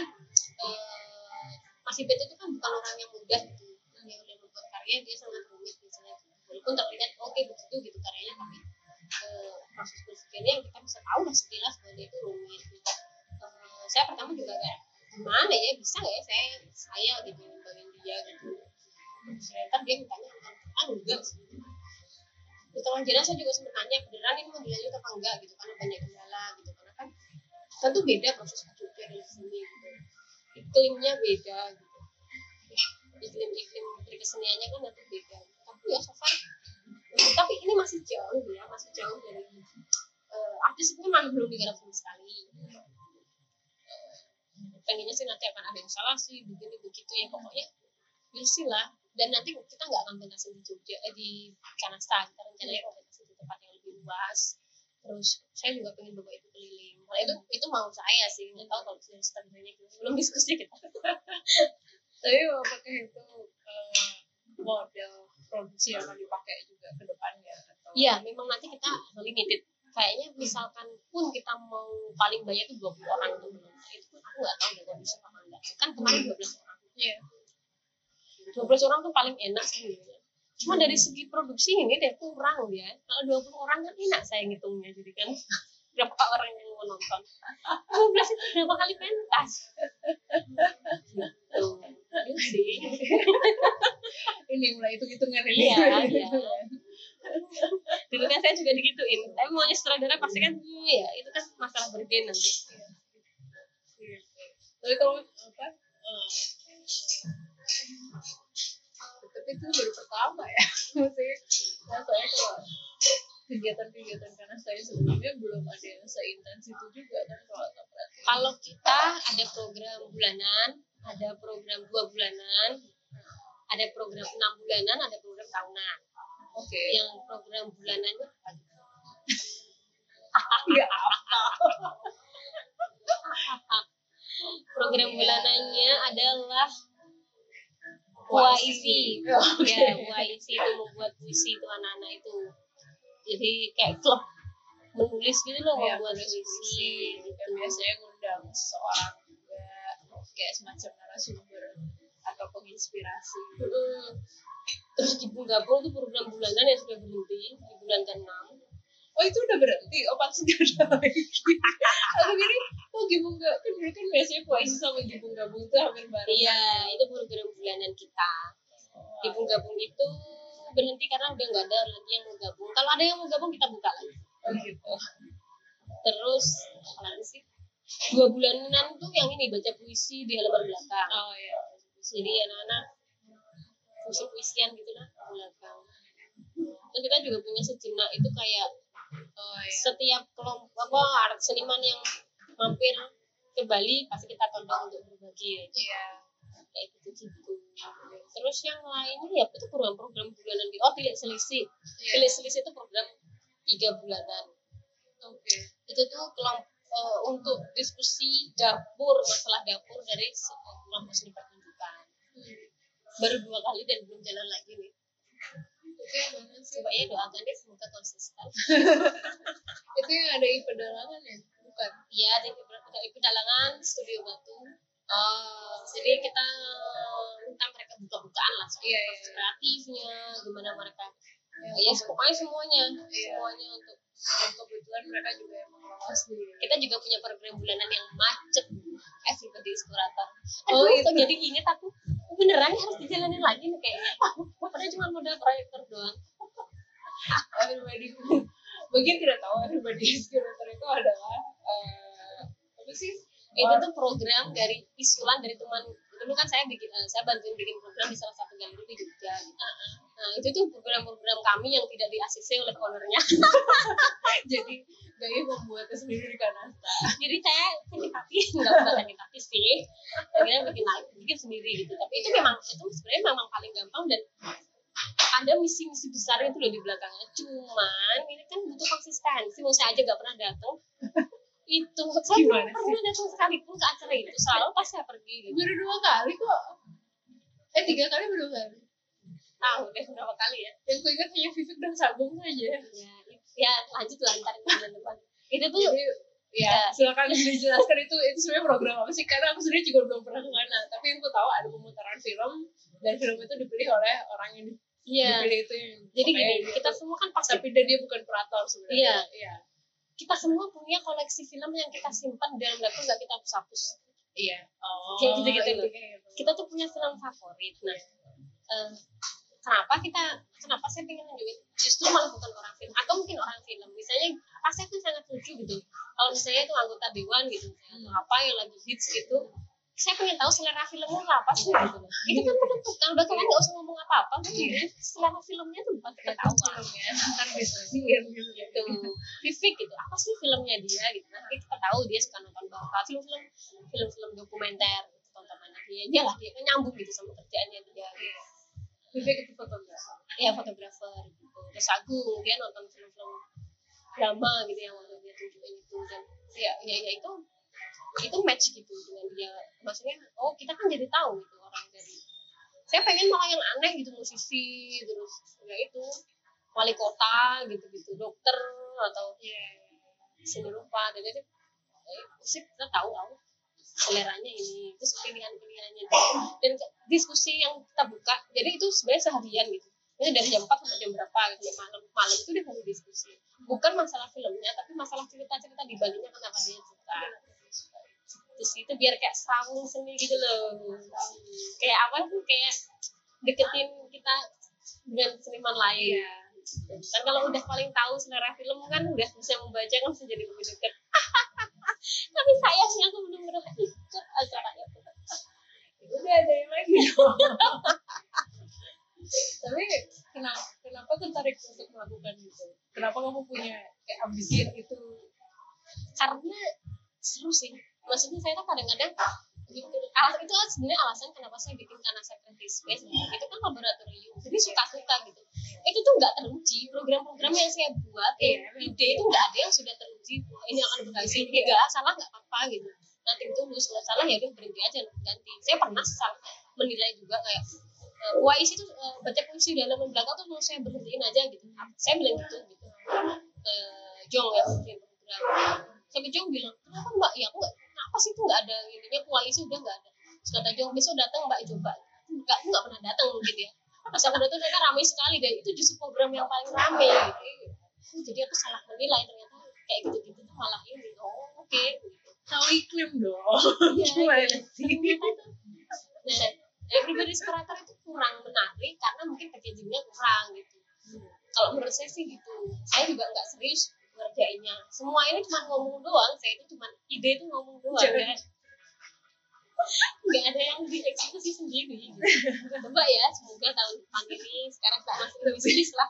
[SPEAKER 2] eh, Mas itu kan bukan orang yang mudah gitu. Dia udah membuat karya dia sangat rumit misalnya. Walaupun terlihat oke begitu gitu karyanya tapi eh, proses berpikirnya kita bisa tahu lah sekilas bahwa dia itu rumit gitu. Saya pertama juga kayak gimana ya bisa nggak ya saya saya gitu ngembangin dia gitu. Ternyata dia mintanya ah enggak sih? Di tengah jalan saya juga sempat tanya beneran ini mau dilanjut apa enggak? Gitu karena banyak kendala gitu karena kan tentu beda proses ke di sini gitu iklimnya beda gitu. Iklim iklim keseniannya kan nanti beda. Tapi ya so far tapi ini masih jauh ya masih jauh dari eh, artis itu masih belum digarap sama sekali pengennya sih nanti akan ada instalasi begini begitu ya pokoknya bisa lah. Dan nanti kita nggak akan pentas di Jogja eh, di Kanasta kita rencananya pentas di tempat yang lebih luas. Terus saya juga pengen bawa itu keliling. Nah, itu itu mau saya sih nggak tahu kalau dari standarnya gitu. belum diskusi kita. [LAUGHS]
[SPEAKER 1] Tapi apakah itu eh, model produksi yang akan dipakai juga ke depannya atau
[SPEAKER 2] Iya, memang nanti kita limited. Kayaknya misalkan pun kita mau paling banyak itu 20 orang untuk menonton. Itu pun aku nggak tahu deh kondisi apa enggak. Kan kemarin 12 orang.
[SPEAKER 1] Iya.
[SPEAKER 2] 12 orang tuh paling enak sih. Cuma dari segi produksi ini deh kurang ya. Kalau 20 orang kan enak saya ngitungnya. Jadi kan [LAUGHS] berapa orang yang mau nonton. 12 itu berapa kali pentas. Gitu. Gitu sih. [LAUGHS]
[SPEAKER 1] ini mulai hitung hitungan ini
[SPEAKER 2] Iya, iya. [LAUGHS] Dulu kan saya juga digituin. Tapi maunya sutradara pasti kan, ya itu kan masalah bergen nanti.
[SPEAKER 1] Tapi kalau apa tapi itu baru pertama ya maksudnya nah, saya kalau kegiatan-kegiatan karena saya sebelumnya belum ada yang seintens itu juga kan kalau
[SPEAKER 2] Kalau kita ada program bulanan, ada program dua bulanan, ada program enam bulanan, ada program tahunan.
[SPEAKER 1] Oke
[SPEAKER 2] Yang program bulanannya [LAUGHS]
[SPEAKER 1] nggak apa [LAUGHS]
[SPEAKER 2] Program bulanannya adalah
[SPEAKER 1] Puisi. Oke.
[SPEAKER 2] Ya, puisi itu membuat puisi itu anak-anak itu. Jadi kayak klub menulis gitu loh,
[SPEAKER 1] ya,
[SPEAKER 2] membuat puisi. Gitu.
[SPEAKER 1] biasanya ngundang seseorang juga kayak semacam narasumber atau penginspirasi.
[SPEAKER 2] Terus gabung-gabung itu program bulanan yang sudah berhenti di bulan ke-6.
[SPEAKER 1] Oh itu udah berhenti, oh pantas gak ada [LAUGHS] lagi. Aku gini, oh gabung gak kan dulu kan biasanya puisi sama gabung gabung tuh hampir bareng.
[SPEAKER 2] Iya, itu program bulanan kita. Gabung-gabung itu berhenti karena udah nggak ada lagi yang mau gabung. Kalau ada yang mau gabung kita buka lagi.
[SPEAKER 1] Oh gitu.
[SPEAKER 2] Terus apa lagi sih? Dua bulanan tuh yang ini baca puisi di halaman belakang.
[SPEAKER 1] Oh iya.
[SPEAKER 2] Jadi anak-anak puisi puisian gitu lah di belakang. dan kita juga punya sejenak itu kayak
[SPEAKER 1] oh iya.
[SPEAKER 2] setiap kelompok apa art seniman yang mampir ke Bali pasti kita todong untuk berbagi
[SPEAKER 1] iya.
[SPEAKER 2] Kayak gitu gitu terus yang lainnya ya itu program-program bulanan gitu. Oh pilih selisih.
[SPEAKER 1] Iya.
[SPEAKER 2] pilih selisih itu program tiga bulanan.
[SPEAKER 1] Oke.
[SPEAKER 2] Itu tuh kelompok eh, untuk diskusi dapur masalah dapur dari se- kelompok seni baru dua kali dan belum jalan lagi nih.
[SPEAKER 1] Oke banget sih
[SPEAKER 2] coba ya doakan deh semoga konsisten. [LAUGHS]
[SPEAKER 1] Itu yang ada di pedalangan ya? Bukan?
[SPEAKER 2] Iya, di di pedalangan studio batu.
[SPEAKER 1] Oh.
[SPEAKER 2] Jadi kita minta mereka buka-bukaan lah soal
[SPEAKER 1] Iya, iya.
[SPEAKER 2] proses kreatifnya gimana mereka.
[SPEAKER 1] Ya,
[SPEAKER 2] ya pokoknya. semuanya
[SPEAKER 1] Iya.
[SPEAKER 2] semuanya untuk
[SPEAKER 1] dan kebetulan mereka juga emang lolos
[SPEAKER 2] kita juga punya program bulanan yang macet. Everybody is kurator
[SPEAKER 1] Oh,
[SPEAKER 2] aduh
[SPEAKER 1] itu.
[SPEAKER 2] kok jadi inget aku beneran harus dijalanin lagi nih kayaknya. Padahal cuma modal proyektor doang. [LAUGHS]
[SPEAKER 1] Everybody mungkin tidak tahu everybody is curator itu adalah eh, apa sih?
[SPEAKER 2] Itu tuh program dari usulan dari teman dulu kan saya bikin eh, saya bantuin bikin program di salah satu galeri di Jogja. Gitu. nah itu tuh program-program kami yang tidak di ACC oleh ownernya. [LAUGHS]
[SPEAKER 1] Jadi Gaya membuatnya sendiri di Kanasta. [LAUGHS]
[SPEAKER 2] Jadi saya sakit hati [LAUGHS] nggak bukan sakit hati sih. Akhirnya bikin lagi bikin sendiri gitu. Tapi itu memang itu sebenarnya memang paling gampang dan ada misi-misi besar itu loh di belakangnya. Cuman ini kan butuh konsistensi. Mau saya aja nggak pernah datang itu. Saya belum
[SPEAKER 1] Gimana sih?
[SPEAKER 2] pernah datang sekalipun ke acara itu. Selalu pas saya pergi. Gitu
[SPEAKER 1] baru dua kali kok. Eh tiga kali baru kali?
[SPEAKER 2] Tahu deh berapa kali ya.
[SPEAKER 1] Yang ku ingat hanya Vivek dan Sabung saja.
[SPEAKER 2] Ya, ya lanjut lah ntar bulan depan. Itu tuh
[SPEAKER 1] jadi ya silakan dijelaskan itu itu sebenarnya program apa sih? Karena aku sendiri juga belum pernah ke sana tapi yang aku tahu ada pemutaran film dan film itu dipilih oleh orang yang
[SPEAKER 2] iya.
[SPEAKER 1] dipilih itu yang
[SPEAKER 2] jadi gini
[SPEAKER 1] dia
[SPEAKER 2] kita semua kan pasti
[SPEAKER 1] tapi dan dia bukan kurator sebenarnya.
[SPEAKER 2] Iya.
[SPEAKER 1] iya
[SPEAKER 2] kita semua punya koleksi film yang kita simpan dalam dapur nggak kita hapus-hapus.
[SPEAKER 1] Iya. Oh
[SPEAKER 2] Kayak gitu-gitu. loh.
[SPEAKER 1] kayak gitu.
[SPEAKER 2] kita tuh punya film favorit. Nah eh, kenapa kita kenapa saya pengen nunjukin? Justru malah bukan orang film atau mungkin orang film. Misalnya pasti aku sangat lucu gitu. Kalau misalnya itu anggota dewan gitu atau apa yang lagi hits gitu saya pengen tahu selera filmnya apa sih gitu itu kan menentukan udah kalian nggak usah ngomong apa-apa kan selera filmnya tuh bukan kita tahu
[SPEAKER 1] filmnya ntar diskusiin gitu.
[SPEAKER 2] Gitu. Vivek gitu. Apa sih filmnya dia gitu. Nanti kita tahu dia suka nonton apa film-film film-film dokumenter gitu, tontonannya dia dia lah dia kan nyambung gitu sama kerjaannya dia gitu.
[SPEAKER 1] Vivek itu fotografer.
[SPEAKER 2] Ya fotografer gitu. Terus Agung dia nonton film-film drama gitu yang waktu dia tunjukin itu. Dan ya ya, ya itu itu match gitu dengan dia. Maksudnya oh kita kan jadi tahu gitu orang dari saya pengen malah yang aneh gitu musisi terus ya itu wali kota gitu gitu dokter atau seni rupa dan itu eh, musik kita tahu tahu seleranya ini terus pilihan pilihannya dan diskusi yang kita buka jadi itu sebenarnya seharian gitu. Ini dari jam 4 sampai jam berapa gitu malam. Malam itu dia kasih diskusi. Bukan masalah filmnya tapi masalah cerita cerita di baliknya kenapa dia suka terus itu biar kayak sawung seni gitu loh. Kayak apa sih kayak deketin kita dengan seniman lain. Kan kalau udah paling tahu selera film kan udah bisa membaca kan bisa jadi lebih dekat [LAUGHS] tapi sayangnya aku belum pernah ikut acara itu.
[SPEAKER 1] Udah ada yang lagi. Tapi kenapa kenapa tertarik untuk melakukan itu? Kenapa kamu punya kayak ambisi itu?
[SPEAKER 2] Karena seru sih maksudnya saya tuh kadang-kadang gitu itu kan sebenarnya alasan kenapa saya bikin karena creative space itu kan laboratorium jadi suka suka gitu itu tuh nggak teruji program-program yang saya buat eh, ide itu nggak ada yang sudah teruji Wah, ini akan berhasil nggak salah nggak apa-apa gitu nanti tulus kalau salah ya udah berhenti aja ganti saya pernah salah menilai juga kayak eh, puisi itu eh, baca puisi di halaman belakang tuh mau saya berhentiin aja gitu saya bilang gitu gitu ke Jong ya program sampai Jong bilang kenapa mbak ya aku nggak kenapa sih itu nggak ada ininya? Koalisi udah nggak ada. Terus kata Jong besok datang mbak coba. Nggak nggak pernah datang mungkin ya. Pas aku datang mereka ramai sekali dan itu justru program yang paling ramai gitu. Oh, jadi aku salah menilai ternyata. Kayak gitu-gitu tuh malah ini. Oh oke. Gitu.
[SPEAKER 1] tahu iklim dong.
[SPEAKER 2] Iya,
[SPEAKER 1] gimana
[SPEAKER 2] iya.
[SPEAKER 1] sih?
[SPEAKER 2] Ternyata itu nah everybody's creator itu kurang menarik karena mungkin packagingnya kurang gitu. Kalau menurut saya sih gitu. Saya juga nggak serius ngerjainnya. Semua ini cuma ngomong doang saya itu cuma ide itu ngomong doang
[SPEAKER 1] Jangan.
[SPEAKER 2] ya nggak ada yang dieksekusi sendiri. Coba ya semoga tahun depan ini sekarang tak masih udah bisnis lah.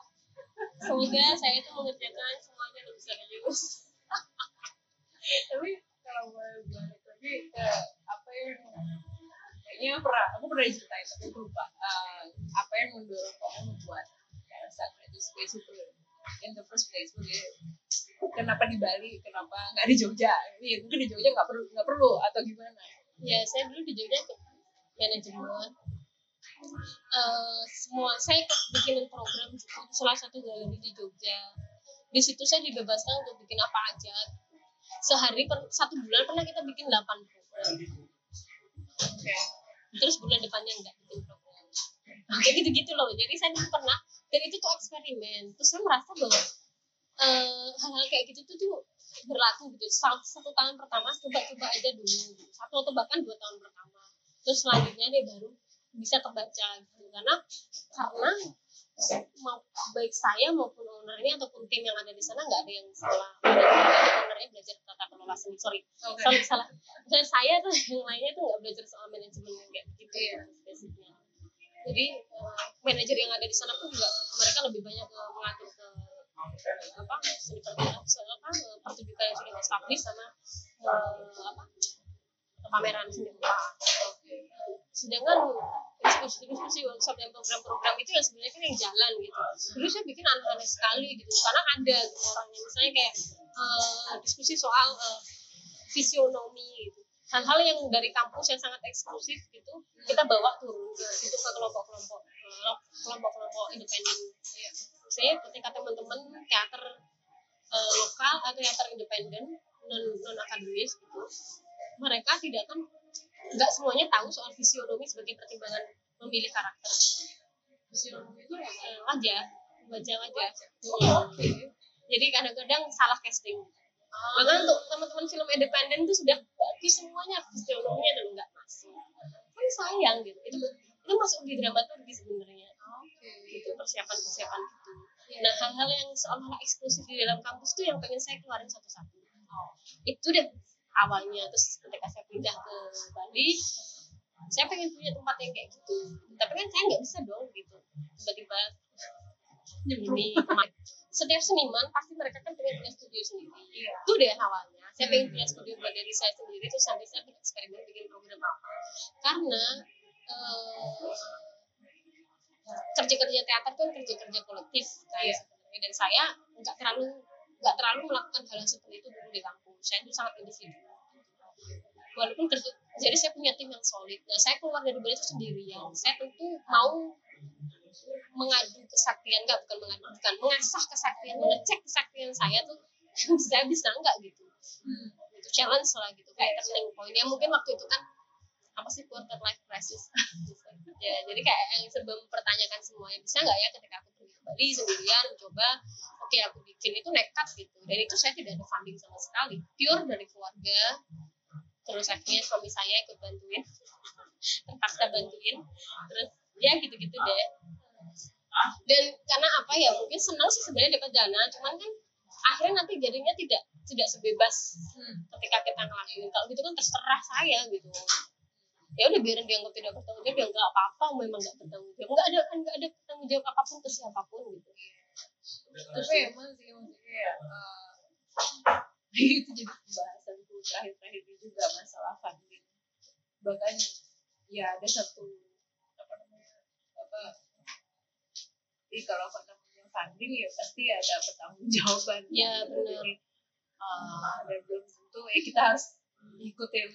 [SPEAKER 2] Semoga saya itu mengerjakan semuanya lebih serius.
[SPEAKER 1] Tapi kalau boleh balik lagi ke apa yang kayaknya pernah aku pernah ceritain tapi aku lupa Eh, apa yang mendorong kamu membuat kayak saat creative space itu in the first place Maksudnya, kenapa di Bali? Kenapa nggak di Jogja? Iya, mungkin di Jogja nggak perlu nggak perlu atau gimana?
[SPEAKER 2] Ya saya dulu di Jogja ikut manajemen. Eh, semua saya ikut bikinin program juga salah satu galeri di Jogja. Di situ saya dibebaskan untuk bikin apa aja. Sehari per, satu bulan pernah kita bikin 8 program.
[SPEAKER 1] Oke.
[SPEAKER 2] Terus bulan depannya enggak bikin program. Kayak gitu-gitu loh. Jadi saya dulu pernah dan itu tuh eksperimen. Terus saya merasa bahwa eh, hal-hal kayak gitu tuh tuh berlaku gitu. Satu, satu tahun pertama coba-coba aja dulu. Satu atau bahkan dua tahun pertama. Terus selanjutnya dia baru bisa kebaca gitu. Karena karena mau baik saya maupun ownernya ataupun tim yang ada di sana nggak ada yang salah. Ownernya belajar tata kelola seni. Sorry. Kalau salah misalnya saya tuh [LAUGHS] yang lainnya tuh nggak belajar soal manajemen kayak gitu
[SPEAKER 1] Iya.
[SPEAKER 2] spesifiknya jadi eh, manajer yang ada di sana pun juga mereka lebih banyak eh, mengatur ke apa seni pertunjukan soal apa eh, pertunjukan yang sudah established sama apa pameran seni rupa sedangkan diskusi-diskusi workshop dan program-program itu ya sebenarnya kan yang jalan gitu. Dulu saya bikin aneh-aneh sekali gitu. Karena ada gitu orangnya misalnya kayak eh, diskusi soal eh, visionomi gitu. Hal-hal yang dari kampus yang sangat eksklusif gitu kita bawa turun ke situ ke kelompok-kelompok eh, kelompok-kelompok independen saya ketika teman-teman teater eh, lokal atau teater independen non non akademis gitu mereka tidak kan nggak semuanya tahu soal visionomi sebagai pertimbangan memilih karakter.
[SPEAKER 1] Visionomi itu ya
[SPEAKER 2] Eh, wajah wajah wajah jadi kadang-kadang salah casting. Bahkan untuk teman-teman film independen itu sudah bagus semuanya visionominya dan nggak masuk. Kan sayang gitu. Itu itu masuk di dramaturgi sebenarnya gitu persiapan persiapan gitu. Nah hal-hal yang seolah-olah eksklusif di dalam kampus itu yang pengen saya keluarin satu-satu. Itu deh awalnya terus ketika saya pindah ke Bali saya pengen punya tempat yang kayak gitu. Tapi kan saya nggak bisa dong gitu. Tiba-tiba [LAUGHS] ini setiap seniman pasti mereka kan pengen punya studio sendiri.
[SPEAKER 1] Iya.
[SPEAKER 2] itu deh awalnya. Saya pengen punya studio buat diri saya sendiri terus sampai saya bikin eksperimen bikin program apa. Karena eh, kerja-kerja teater kan kerja-kerja kolektif kan
[SPEAKER 1] Iya.
[SPEAKER 2] sebenarnya dan saya nggak terlalu nggak terlalu melakukan hal yang seperti itu dulu di kampus. Saya itu sangat individu. Walaupun kerja jadi saya punya tim yang solid. Nah saya keluar dari Bali itu sendirian saya tentu mau mengadu kesaktian enggak bukan mengadu bukan mengasah kesaktian mengecek kesaktian saya tuh [LAUGHS] saya bisa enggak gitu. Itu challenge lah gitu. Kayak turning point. Ya mungkin waktu itu kan apa sih quarter life crisis? [LAUGHS] Ya jadi kayak yang serba mempertanyakan semuanya. Bisa nggak ya ketika aku pergi ke Bali sendirian mencoba oke aku bikin itu nekat gitu. Dan itu saya tidak ada funding sama sekali. Pure dari keluarga. Terus akhirnya suami saya ikut bantuin. [LAUGHS] Terpaksa bantuin. Terus ya gitu-gitu deh. Dan karena apa ya mungkin senang sih sebenarnya dapat dana. Cuman kan akhirnya nanti jadinya tidak tidak sebebas ketika kita ngelakuin. Kalau gitu kan terserah saya gitu ya udah biarin dia nggak tidak bertanggung jawab ya nggak apa-apa memang nggak bertanggung jawab. Nggak ada kan nggak ada bertanggung jawab apa pun ke siapa pun gitu.
[SPEAKER 1] Tapi emang sih maksudnya ya eh, [LAUGHS] itu jadi pembahasanku terakhir-terakhir ini juga masalah funding. Bahkan ya ada satu apa namanya apa Ih, kalau namanya funding ya pasti ada pertanggungjawaban
[SPEAKER 2] Ya, benar.
[SPEAKER 1] Eh, dan belum tentu ya kita harus ikutin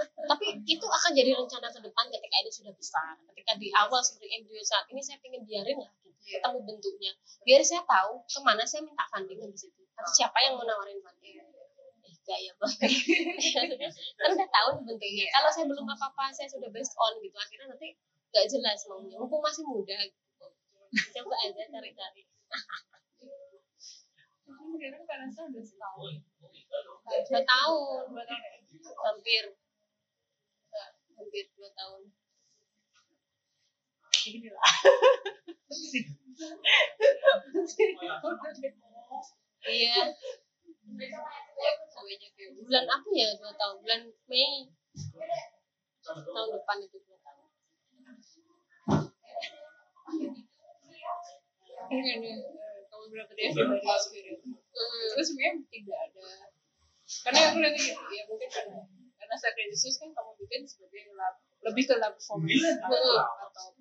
[SPEAKER 2] tapi itu akan jadi rencana ke depan ketika ini sudah besar ketika di awal seperti embrio saat ini saya pengen biarin lah gitu
[SPEAKER 1] Iya.
[SPEAKER 2] ketemu bentuknya. Biar saya tahu ke mana saya minta funding di situ. Atau siapa yang mau nawarin funding eh gaya banget Maksudnya, [LAUGHS] kan udah tahu bentuknya. Kalau saya belum apa apa saya sudah based on gitu akhirnya nanti nggak jelas maunya. Mumpung masih muda gitu coba aja cari-cari.
[SPEAKER 1] Mungkin sekarang karena saya udah setahun
[SPEAKER 2] dua tahun hampir hampir dua tahun
[SPEAKER 1] gini lah
[SPEAKER 2] Iya. Sampai kayak bulan apa ya dua tahun? Bulan Mei tahun depan itu dua tahun.
[SPEAKER 1] Ini, everybody experience
[SPEAKER 2] Hmm.
[SPEAKER 1] terus sebenarnya tidak ada karena aku lihat ya mungkin karena karena kan kamu bikin sebagai lab, lebih ke lab performance. Atau,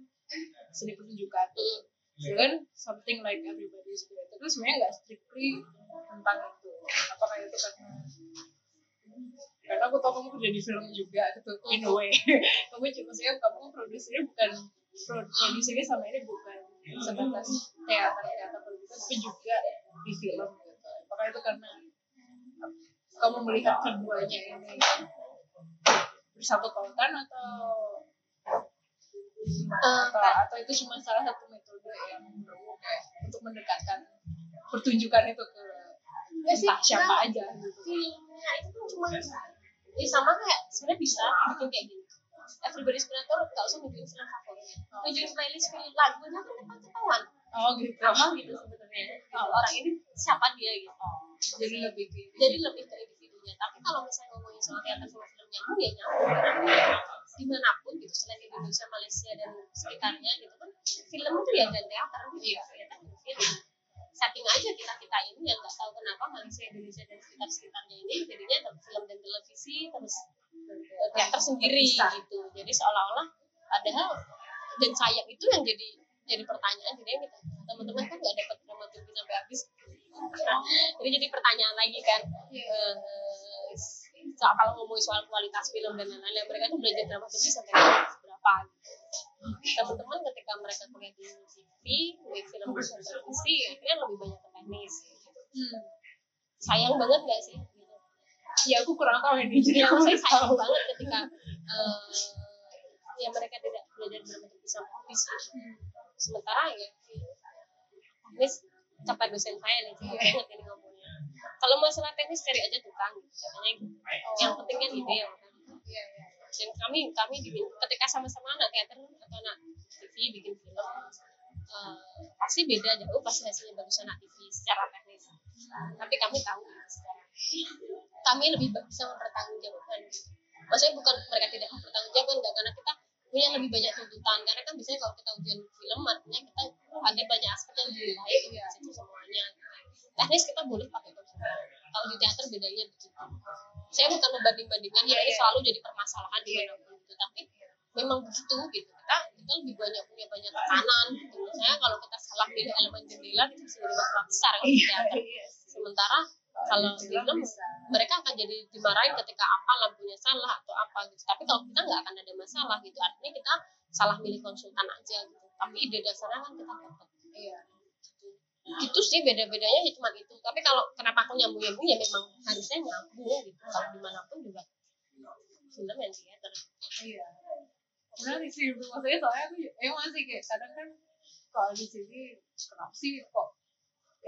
[SPEAKER 1] seni pertunjukan.
[SPEAKER 2] Hmm.
[SPEAKER 1] kan something like everybody is creative. Itu sebenarnya nggak strictly tentang itu. Apakah itu karena karena aku tahu kamu kerja di film juga gitu in a way. [LAUGHS] Kamu cuma maksudnya kamu produsernya bukan pro- produsernya sama ini bukan sebatas teater teater pertunjukan tapi juga di film gitu. Apakah itu karena kamu melihat keduanya ini bersatu pautan atau gimana? atau atau itu cuma salah satu metode yang untuk mendekatkan pertunjukan itu ke
[SPEAKER 2] Ya sih,
[SPEAKER 1] entah siapa
[SPEAKER 2] nah,
[SPEAKER 1] aja gitu?
[SPEAKER 2] itu kan cuma ya sama kayak sebenarnya bisa bikin kayak gini Everybody's Creator nggak usah bikin film favorit tunjukin playlist film lagunya kan ketahuan
[SPEAKER 1] oh gitu.
[SPEAKER 2] Sama gitu sebenarnya. Kalau orang ini siapa dia gitu.
[SPEAKER 1] Jadi lebih ke
[SPEAKER 2] jadi lebih ke individunya tapi kalau misalnya ngomongin soal teater sama film nyambung ya nyambung di mana pun gitu. Selain Indonesia Malaysia dan sekitarnya gitu kan film itu ya dan teater. Gitu ya ternyata film setting aja kita kita ini yang nggak tahu kenapa Malaysia Indonesia dan sekitar sekitarnya ini jadinya film dan televisi terus eh, teater sendiri gitu. Jadi seolah-olah padahal dan sayang itu yang jadi jadi pertanyaan jadi kita teman-teman kan nggak dapat dramaturgi sampai habis jadi jadi pertanyaan lagi kan eh, soal kalau ngomongin soal kualitas film dan lain-lain mereka tuh belajar dramaturgi sampai berapa gitu. teman-teman ketika mereka kuliah di TV di film televisi akhirnya lebih banyak ke teknis
[SPEAKER 1] hmm.
[SPEAKER 2] sayang banget gak sih gitu.
[SPEAKER 1] ya aku kurang tahu ini jadi
[SPEAKER 2] ya
[SPEAKER 1] aku
[SPEAKER 2] saya
[SPEAKER 1] nggak
[SPEAKER 2] sayang
[SPEAKER 1] tahu
[SPEAKER 2] banget ketika eh, ya mereka tidak belajar dramaturgi sampai habis gitu. Sementara ya teknis kata dosen saya nih saya banget ini ngomongnya kalau masalah teknis cari aja tukang katanya gitu. yang penting kan ide ya kan
[SPEAKER 1] Iya, iya.
[SPEAKER 2] dan kami kami ketika sama-sama anak teater atau anak TV bikin film eh, pasti beda jauh pasti hasilnya bagus anak TV secara teknis. Tapi kami tahu secara kami lebih bisa mempertanggungjawabkan. Maksudnya bukan mereka tidak mempertanggungjawabkan enggak karena kita punya lebih banyak tuntutan. Karena kan biasanya kalau kita ujian film artinya kita ada banyak aspek yang dinilai di situ semuanya. Teknis kita boleh pakai komputer kalau di teater bedanya begitu. Saya bukan membanding-bandingkan ya ini selalu jadi permasalahan di mana pun gitu. Tapi memang begitu gitu. Kita kita lebih banyak punya banyak tekanan gitu. Misalnya kalau kita salah pilih elemen jendela kita bisa jadi masalah besar kalau di
[SPEAKER 1] Iya,
[SPEAKER 2] teater.
[SPEAKER 1] iya.
[SPEAKER 2] sementara kalau di
[SPEAKER 1] film bisa.
[SPEAKER 2] mereka akan jadi dimarahin ketika apa lampunya salah atau apa gitu. Tapi kalau kita nggak akan ada masalah gitu. Artinya kita salah milih konsultan aja gitu. Tapi ide dasarnya kan kita dapat.
[SPEAKER 1] Iya.
[SPEAKER 2] gitu sih beda-bedanya ya cuma itu. Tapi kalau kenapa aku nyambung nyambung ya memang harusnya nyambung gitu. Kalau di mana pun juga film yang teater
[SPEAKER 1] Iya. Menarik sih, maksudnya soalnya aku emang masih kayak kadang kan kalau di sini kenapa sih kok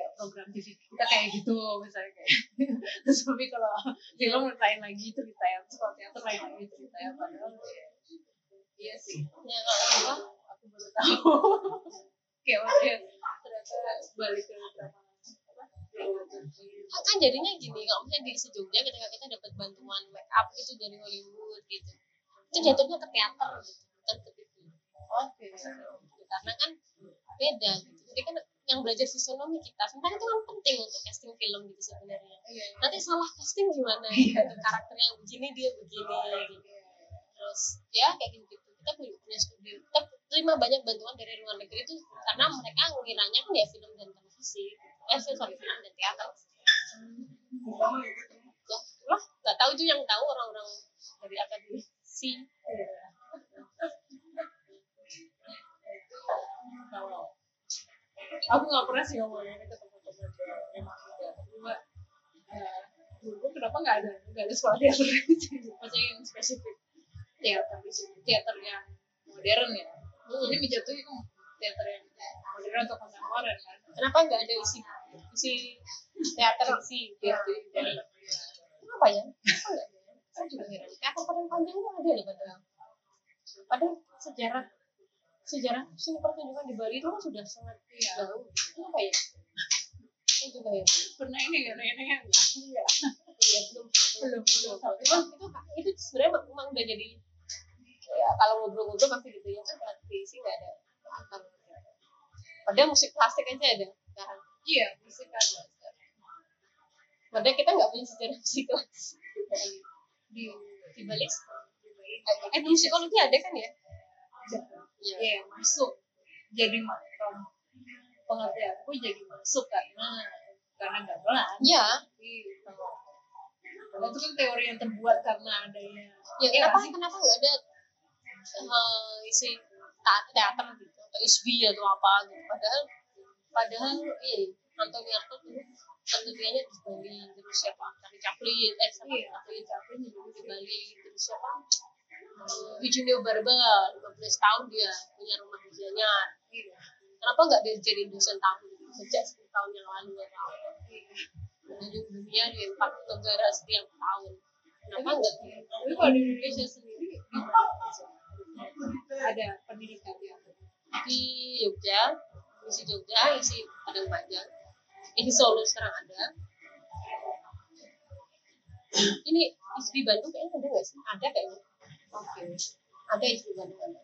[SPEAKER 1] kayak program TV kita kayak gitu misalnya kayak [LAUGHS] terus tapi kalau film lain lagi ceritanya terus kalau teater lain lagi ceritanya padahal ya, iya sih.
[SPEAKER 2] Ya kalau apa
[SPEAKER 1] aku baru tahu. [LAUGHS] Kayak maksudnya ternyata balik ke drama. Dramaturgi.
[SPEAKER 2] kan jadinya gini kalau misalnya di Jogja ketika kita dapat bantuan make up itu dari Hollywood gitu itu jatuhnya ke teater gitu bukan ke TV
[SPEAKER 1] oke.
[SPEAKER 2] Gitu. karena kan beda gitu. Jadi kan yang belajar fisionomi kita. Sebenarnya itu kan penting untuk casting film gitu sebenarnya.
[SPEAKER 1] Iya
[SPEAKER 2] nanti salah casting gimana
[SPEAKER 1] Iya.
[SPEAKER 2] gitu? Karakternya begini dia begini gitu. terus ya kayak gitu. Gitu kita punya, punya studio. Kita terima banyak bantuan dari luar negeri itu karena mereka ngiranya kan ya film dan televisi. Eh film sorry, film dan teater. Ya lah nggak tahu itu yang tahu orang-orang dari akademisi.
[SPEAKER 1] Kalau aku nggak pernah sih ngomongin ini ke teman-teman yang emang juga cuma ya dulu kenapa nggak ada nggak ada sekolah teater. Maksudnya yang spesifik teater di sini. Teater yang modern ya. Ini menjatuhi ke teater yang modern atau kontemporer kan.
[SPEAKER 2] Kenapa nggak ada isi isi teater isi
[SPEAKER 1] gitu? Jadi
[SPEAKER 2] kenapa ya? Kenapa ada? saya juga heran teater padang panjang itu ada loh padahal. Padahal sejarah sejarah seni pertunjukan di Bali itu kan sudah sangat
[SPEAKER 1] Iya.
[SPEAKER 2] jauh kenapa ya? Saya juga heran
[SPEAKER 1] pernah ini nggak? Nanya nggak
[SPEAKER 2] iya. Iya belum.
[SPEAKER 1] Belum belum
[SPEAKER 2] Cuman itu itu sebenarnya memang udah jadi ya kalau ngobrol-ngobrol pasti gitu ya kan? Isi nggak ada akar. Padahal musik klasik aja ada sekarang.
[SPEAKER 1] Iya musik ada
[SPEAKER 2] padahal kita nggak punya sejarah psikologis
[SPEAKER 1] di
[SPEAKER 2] di Bali. Eh di psikologi ada kan ya?
[SPEAKER 1] Iya, yeah, masuk jadi makom pengertianku jadi masuk karena karena gamelan
[SPEAKER 2] iya.
[SPEAKER 1] Tapi kalau kalau itu kan teori yang terbuat karena adanya
[SPEAKER 2] ya
[SPEAKER 1] Iya
[SPEAKER 2] kenapa
[SPEAKER 1] sih?
[SPEAKER 2] kenapa nggak ada eh, isi teater gitu atau isbi atau apa gitu. Padahal padahal ini Anthony Arto tuh penelitiannya di Bali terus siapa? Charlie Chaplin eh siapa?
[SPEAKER 1] Iya.
[SPEAKER 2] Chaplin juga di Bali terus siapa? Eh, Eugenio Barba 15 tahun dia punya rumah di Gianyar
[SPEAKER 1] iya.
[SPEAKER 2] Kenapa nggak dia jadi dosen tamu sejak 10 tahun yang lalu? Apa
[SPEAKER 1] iya.
[SPEAKER 2] keliling dunia di empat negara setiap tahun. Kenapa nggak?
[SPEAKER 1] tapi kalau di Indonesia sendiri ada pendidikan yang
[SPEAKER 2] di Jogja isi Jogja isi Padang Panjang. Ini Solo sekarang ada. Ini ISBI Bandung kayaknya ada nggak sih? Ada kayaknya
[SPEAKER 1] oke.
[SPEAKER 2] Ada ISBI Bandung ada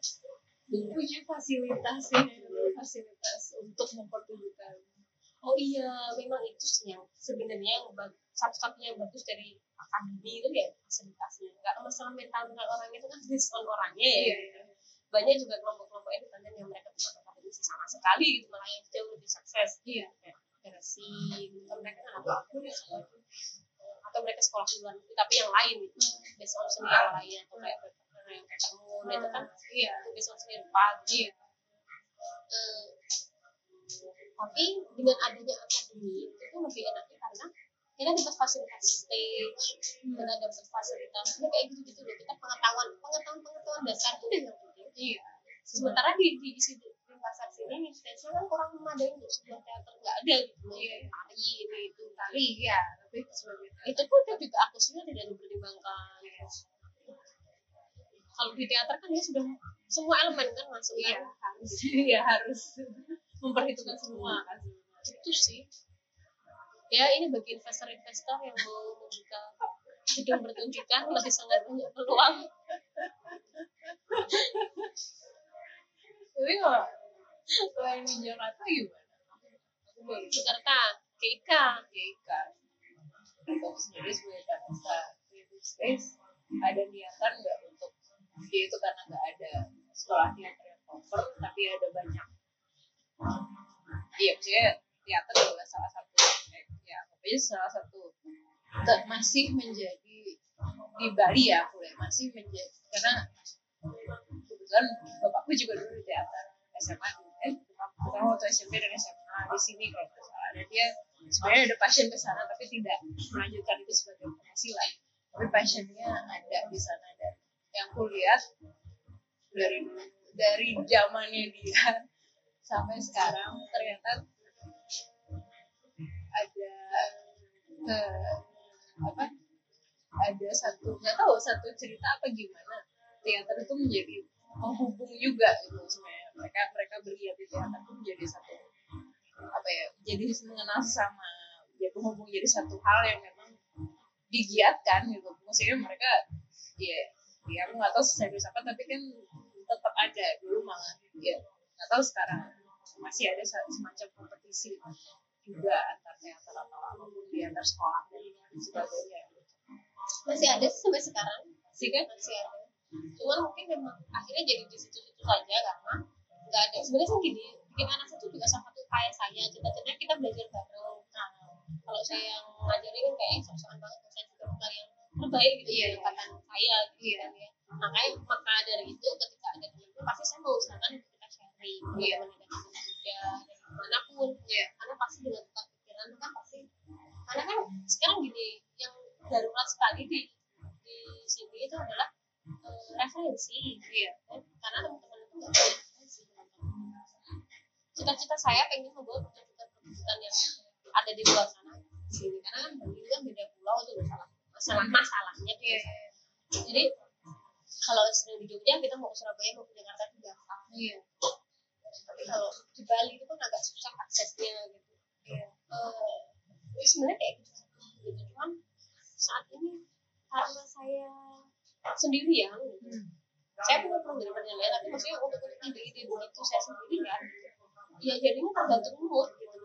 [SPEAKER 1] punya fasilitasnya fasilitas untuk mempertunjukkan.
[SPEAKER 2] Oh iya memang itu sih yang sebenarnya yang satu-satunya yang bagus dari akademi itu ya fasilitasnya. Kalau masalah mental orang itu kan based on orangnya ya.
[SPEAKER 1] Iya.
[SPEAKER 2] banyak juga kelompok-kelompok independen yang mereka bukan akademisi sama sekali gitu malah yang jauh lebih sukses.
[SPEAKER 1] Iya.
[SPEAKER 2] Gitu kan mereka kan apa atau mereka sekolah di luar negeri tapi yang lain gitu. Based on seni yang lain atau kayak entrepreneur yang kayak kamu itu kan
[SPEAKER 1] iya
[SPEAKER 2] itu based on seni
[SPEAKER 1] iya
[SPEAKER 2] Eh, tapi dengan adanya akademi itu lebih enaknya karena kita dapat fasilitas stage kita dapat fasilitas ya kayak gitu gitu loh kita pengetahuan pengetahuan pengetahuan dasar itu udah yang penting.
[SPEAKER 1] Iya.
[SPEAKER 2] Sementara di di di pasar sini stage kan kurang memadai untuk sebuah teater. Nggak ada gitu
[SPEAKER 1] Iya.
[SPEAKER 2] tari ini itu
[SPEAKER 1] kali ya tapi sebagai
[SPEAKER 2] itu pun juga akusnya tidak dipertimbangkan. Kalau di teater kan dia sudah semua elemen kan masuk kan?
[SPEAKER 1] Harus. [LAUGHS] Iya harus. Memperhitungkan semua kan?
[SPEAKER 2] Itu sih. Ya ini bagi investor-investor yang mau membuka gedung pertunjukan masih sangat banyak peluang.
[SPEAKER 1] Tapi kalau selain di Jakarta gimana? Aku baru
[SPEAKER 2] Jakarta KIK
[SPEAKER 1] GK atau sendiri sebagai bahasa creative space ada niatan nggak untuk dia itu karena nggak ada sekolah teater yang proper tapi ada banyak? Iya maksudnya teater adalah salah satu eh, ya pokoknya salah satu. Masih menjadi di Bali ya aku lihat masih menjadi karena kebetulan bapakku juga dulu di teater SMA pertama waktu SMP dan SMA di sini kalau nggak salah. Dan dia sebenarnya ada passion ke sana tapi tidak melanjutkan itu sebagai penghasilan tapi passionnya ada di sana. Dan yang aku lihat dari dari zamannya dia sampai sekarang ternyata ada ke apa ada satu nggak tahu satu cerita apa gimana. Teater itu menjadi penghubung juga gitu sebenarnya mereka mereka berlihat di teater itu menjadi satu apa ya jadi mengenal sama ya penghubung jadi satu hal yang memang digiatkan gitu. Maksudnya mereka ya ya aku nggak tahu serius apa tapi kan tetap ada dulu malah ya. Nggak tahu sekarang masih ada semacam kompetisi juga antar teater atau apa pun di antar sekolah dan sebagainya.
[SPEAKER 2] Masih ada sih sampai sekarang.
[SPEAKER 1] Sih kan?
[SPEAKER 2] Masih ada. Cuman mungkin memang akhirnya jadi di situ-situ saja karena nggak ada sebenarnya sih gini bikin anak itu juga sama satu kayak saya cita-citanya kita belajar bareng nah, kalau saya yang ngajarin kan kayak sok-sokan banget saya juga bukan yang terbaik gitu
[SPEAKER 1] Iya.
[SPEAKER 2] yeah. angkatan saya gitu
[SPEAKER 1] Iya.
[SPEAKER 2] kan ya makanya maka dari itu ketika ada teman pasti saya mau usahakan untuk kita sharing
[SPEAKER 1] Iya.
[SPEAKER 2] teman-teman yang ada juga dari mana pun
[SPEAKER 1] Iya.
[SPEAKER 2] karena pasti dengan tukar pikiran kan pasti karena kan sekarang gini yang darurat sekali di di sini itu adalah eh, referensi
[SPEAKER 1] iya
[SPEAKER 2] kan? karena teman-teman itu nggak punya referensi cita-cita saya pengen membuat pertunjukan-pertunjukan yang ada di luar sana di sini karena kan Bali itu kan beda pulau itu masalah masalah masalahnya tuh
[SPEAKER 1] iya
[SPEAKER 2] jadi kalau sering di Jogja kita mau ke Surabaya mau ke Jakarta itu gampang
[SPEAKER 1] iya
[SPEAKER 2] tapi kalau di Bali itu kan agak susah aksesnya gitu
[SPEAKER 1] iya
[SPEAKER 2] eh ya sebenarnya kayak gitu gitu cuman saat ini karena saya sendirian gitu
[SPEAKER 1] Hmm.
[SPEAKER 2] saya punya program penilaian tapi maksudnya untuk untuk ide-ide begitu saya sendiri ya ya jadinya tergantung mood gitu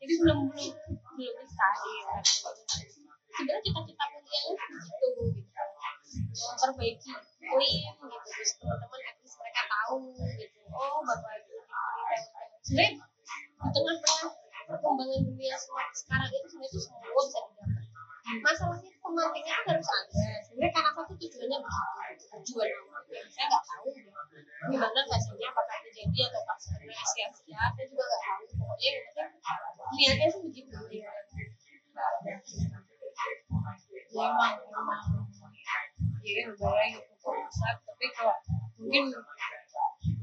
[SPEAKER 2] jadi belum belum belum bisa ya sebenarnya cita-cita kuliahnya gitu gitu memperbaiki klaim gitu terus teman-teman at least mereka tahu gitu oh bapak itu sebenarnya di tengah-tengah perkembangan dunia sekarang itu sebenarnya itu semua bisa didapat masalahnya pemantiknya kan harus ada sebenarnya karena satu tujuannya begitu tujuan awalnya saya nggak tahu gimana hasilnya apakah terjadi atau pas sebenarnya sia-sia saya juga nggak tahu pokoknya yang penting niatnya sih begitu ya
[SPEAKER 1] ya emang emang ya udahlah gitu konsep tapi kalau mungkin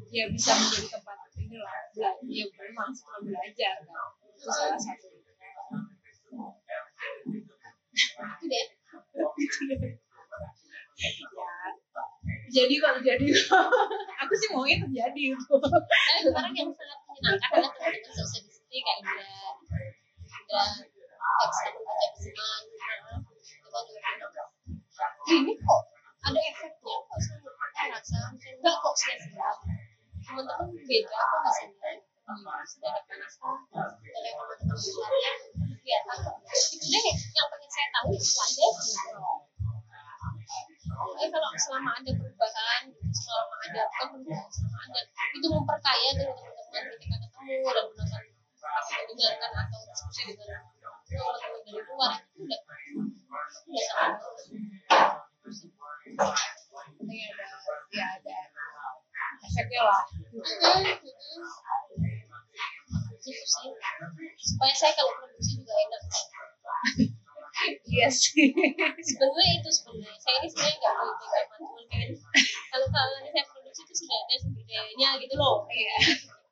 [SPEAKER 1] ya bisa menjadi tempat inilah belajar ya memang setelah belajar kan itu salah satu
[SPEAKER 2] itu deh
[SPEAKER 1] itu deh ya jadi kalau jadi aku sih maunya terjadi itu
[SPEAKER 2] tapi sekarang yang sangat menyenangkan adalah teman-teman sosial di sini kayak Indra Indra ex teman baca pesanan kita juga ini kok ada efeknya kok sama aku rasa sia-sia teman-teman beda kok hasilnya sudah ada naskah dari teman-teman besarnya itu deh yang pengen saya tahu itu aja eh kalau selama ada perubahan selama ada perubahan selama ada itu memperkaya dengan teman-teman ketika ketemu dan menonton atau mendengarkan atau diskusi dengan teman-teman dari luar itu udah udah sangat
[SPEAKER 1] ini ada ya ada efeknya lah.
[SPEAKER 2] Gitu sih. Supaya saya kalau produksi juga enak.
[SPEAKER 1] Iya sih.
[SPEAKER 2] Sebenarnya itu sebenarnya. Saya ini sebenarnya nggak mau ikut zaman cuman kayak kalau kalau saya produksi itu sudah ada sumber dayanya gitu loh.
[SPEAKER 1] Iya.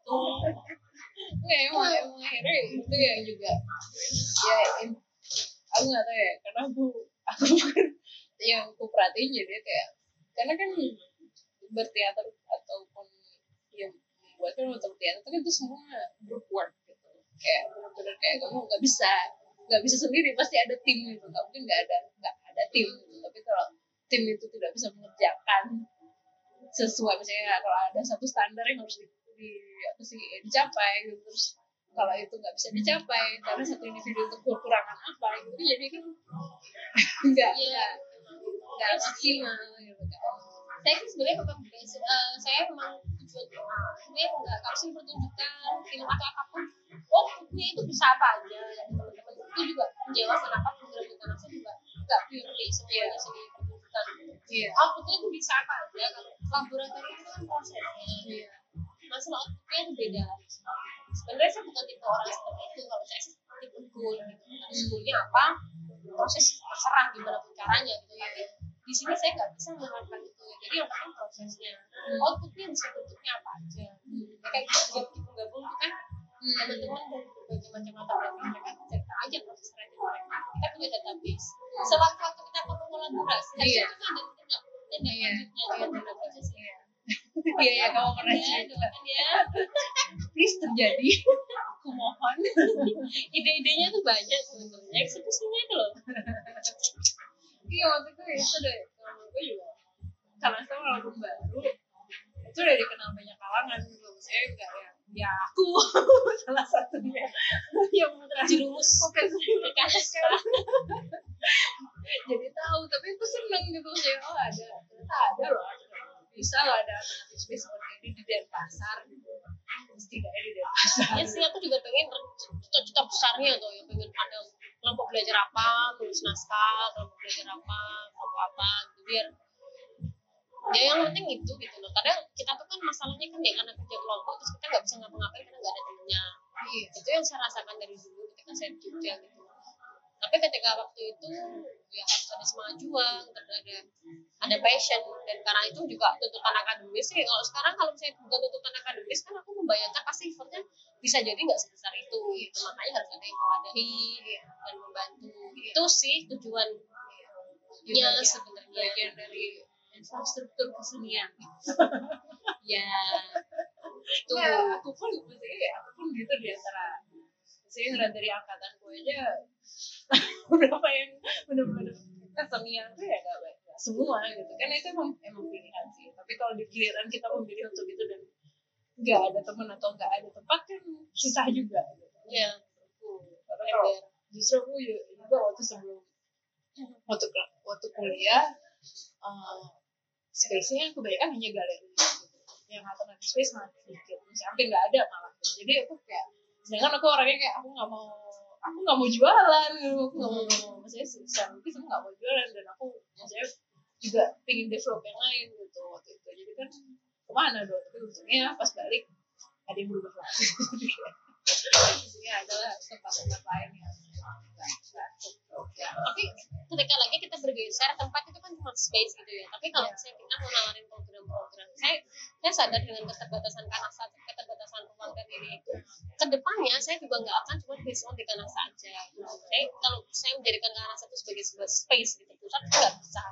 [SPEAKER 2] Tuh
[SPEAKER 1] Nggak, emang, emang akhirnya itu yang juga. Ya aku nggak tahu ya. Karena aku aku [LAUGHS] yang aku perhatiin jadi kayak karena kan berteater ataupun yang membuat kan untuk teater kan itu semua group work gitu. Kayak benar-benar kayak kamu nggak bisa nggak bisa sendiri pasti ada tim gitu. Nggak mungkin nggak ada nggak ada tim gitu. tapi kalau tim itu tidak bisa mengerjakan sesuai misalnya kalau ada satu standar yang harus di, apa sih dicapai gitu. Terus kalau itu nggak bisa dicapai karena satu individu itu kekurangan apa gitu. Jadi kan nggak nggak maksimal gitu kan
[SPEAKER 2] saya kan sebenarnya memang basic, eh, saya memang tujuan sebenarnya nggak kalau sih pertunjukan film atau apa pun. Outputnya itu bisa apa aja dan teman-teman itu juga menjawab kenapa program nasa juga nggak purely semuanya seni pertunjukan
[SPEAKER 1] iya.
[SPEAKER 2] Outputnya itu bisa apa aja kalau laboratorium itu kan prosesnya.
[SPEAKER 1] Iya.
[SPEAKER 2] Masalah outputnya itu beda. Sebenarnya saya bukan tipe orang seperti itu. Kalau saya tipe goal gitu goalnya apa proses terserah gimana pun caranya gitu tapi di sini saya nggak bisa menerapkan itu jadi yang penting prosesnya outputnya bisa bentuknya apa aja. Ya, kayak kita juga di penggabung itu kan teman-teman dari berbagai macam latar belakang mereka cerita aja proses kreatif mereka. Kita punya database. Sewaktu-waktu kita perlu kolaborasi
[SPEAKER 1] Iya.
[SPEAKER 2] iya. itu ada tindak tindak
[SPEAKER 1] Iya.
[SPEAKER 2] lanjutnya
[SPEAKER 1] Iya, tindak
[SPEAKER 2] aja sih.
[SPEAKER 1] Iya. [LAUGHS] Ya kamu pernah
[SPEAKER 2] ya
[SPEAKER 1] cerita.
[SPEAKER 2] ya.
[SPEAKER 1] Please terjadi. Aku [LAUGHS] mohon.
[SPEAKER 2] Ide-idenya tuh banyak sebenarnya eksekusinya itu loh.
[SPEAKER 1] Iya waktu itu itu deh kalau gue juga karena itu album baru itu udah dikenal banyak kalangan gitu saya enggak ya ya aku salah satunya yang
[SPEAKER 2] jerumus
[SPEAKER 1] bukan
[SPEAKER 2] kasta
[SPEAKER 1] jadi tahu tapi aku seneng gitu sih oh ada ternyata ada loh bisa loh ada alternatif space seperti ini di Denpasar gitu setidaknya di Denpasar
[SPEAKER 2] ya sih aku juga pengen cita-cita besarnya tuh ya pengen ada kelompok belajar apa tulis naskah kelompok belajar apa kelompok apa gitu biar ya yang penting itu gitu loh kadang kita tuh kan masalahnya kan ya karena kerja kelompok terus kita nggak bisa ngapa-ngapain karena nggak ada temennya
[SPEAKER 1] iya
[SPEAKER 2] itu yang saya rasakan dari dulu ketika saya di Jogja gitu tapi ketika waktu itu ya harus ada semangat juang terus ada ada passion dan karena itu juga tuntutan akademis sih kalau sekarang kalau saya bukan tuntutan akademis kan aku membayangkan pasti effortnya bisa jadi nggak sebesar itu gitu makanya harus ada yang mewadahi dan membantu itu sih tujuannya
[SPEAKER 1] Bagian-
[SPEAKER 2] sebenarnya
[SPEAKER 1] bagian dari infrastruktur kesenian
[SPEAKER 2] ya itu
[SPEAKER 1] Nah, aku pun maksudnya ya, aku pun gitu di antara saya ngeliat dari angkatanku aja beberapa yang benar-benar kesenian tuh ya gak baik Nggak semua gitu kan itu emang emang pilihan sih tapi kalau di giliran kita memilih untuk itu dan nggak ada teman atau nggak ada tempat kan susah juga. Gitu.
[SPEAKER 2] Iya.
[SPEAKER 1] karena kalau justru aku ju- juga waktu sebelum waktu waktu kuliah uh, space-nya kebanyakan hanya galeri. Gitu. yang alternative space masih sedikit. Hampir nggak ada malah. Jadi aku kayak sedangkan aku orangnya kayak aku nggak mau aku nggak mau jualan. Gitu aku nggak mau maksudnya secara mungkin aku nggak mau jualan. Dan aku maksudnya juga pengen develop yang lain gitu waktu itu. Jadi kan ke mana dong? Tapi untungnya pas balik ada yang berubah lagi isinya adalah tempat-tempat lain yang ya
[SPEAKER 2] tapi ketika lagi kita bergeser tempat itu kan cuma space gitu ya. Tapi kalau
[SPEAKER 1] Iya.
[SPEAKER 2] misalnya kita mau nawarin program-program saya saya sadar dengan keterbatasan kanasa keterbatasan ruang dan ini. Itu ke depannya saya juga nggak akan cuma based di kanasa aja gitu. saya kalau saya menjadikan kanasa itu sebagai sebuah space gitu pusat itu nggak bisa.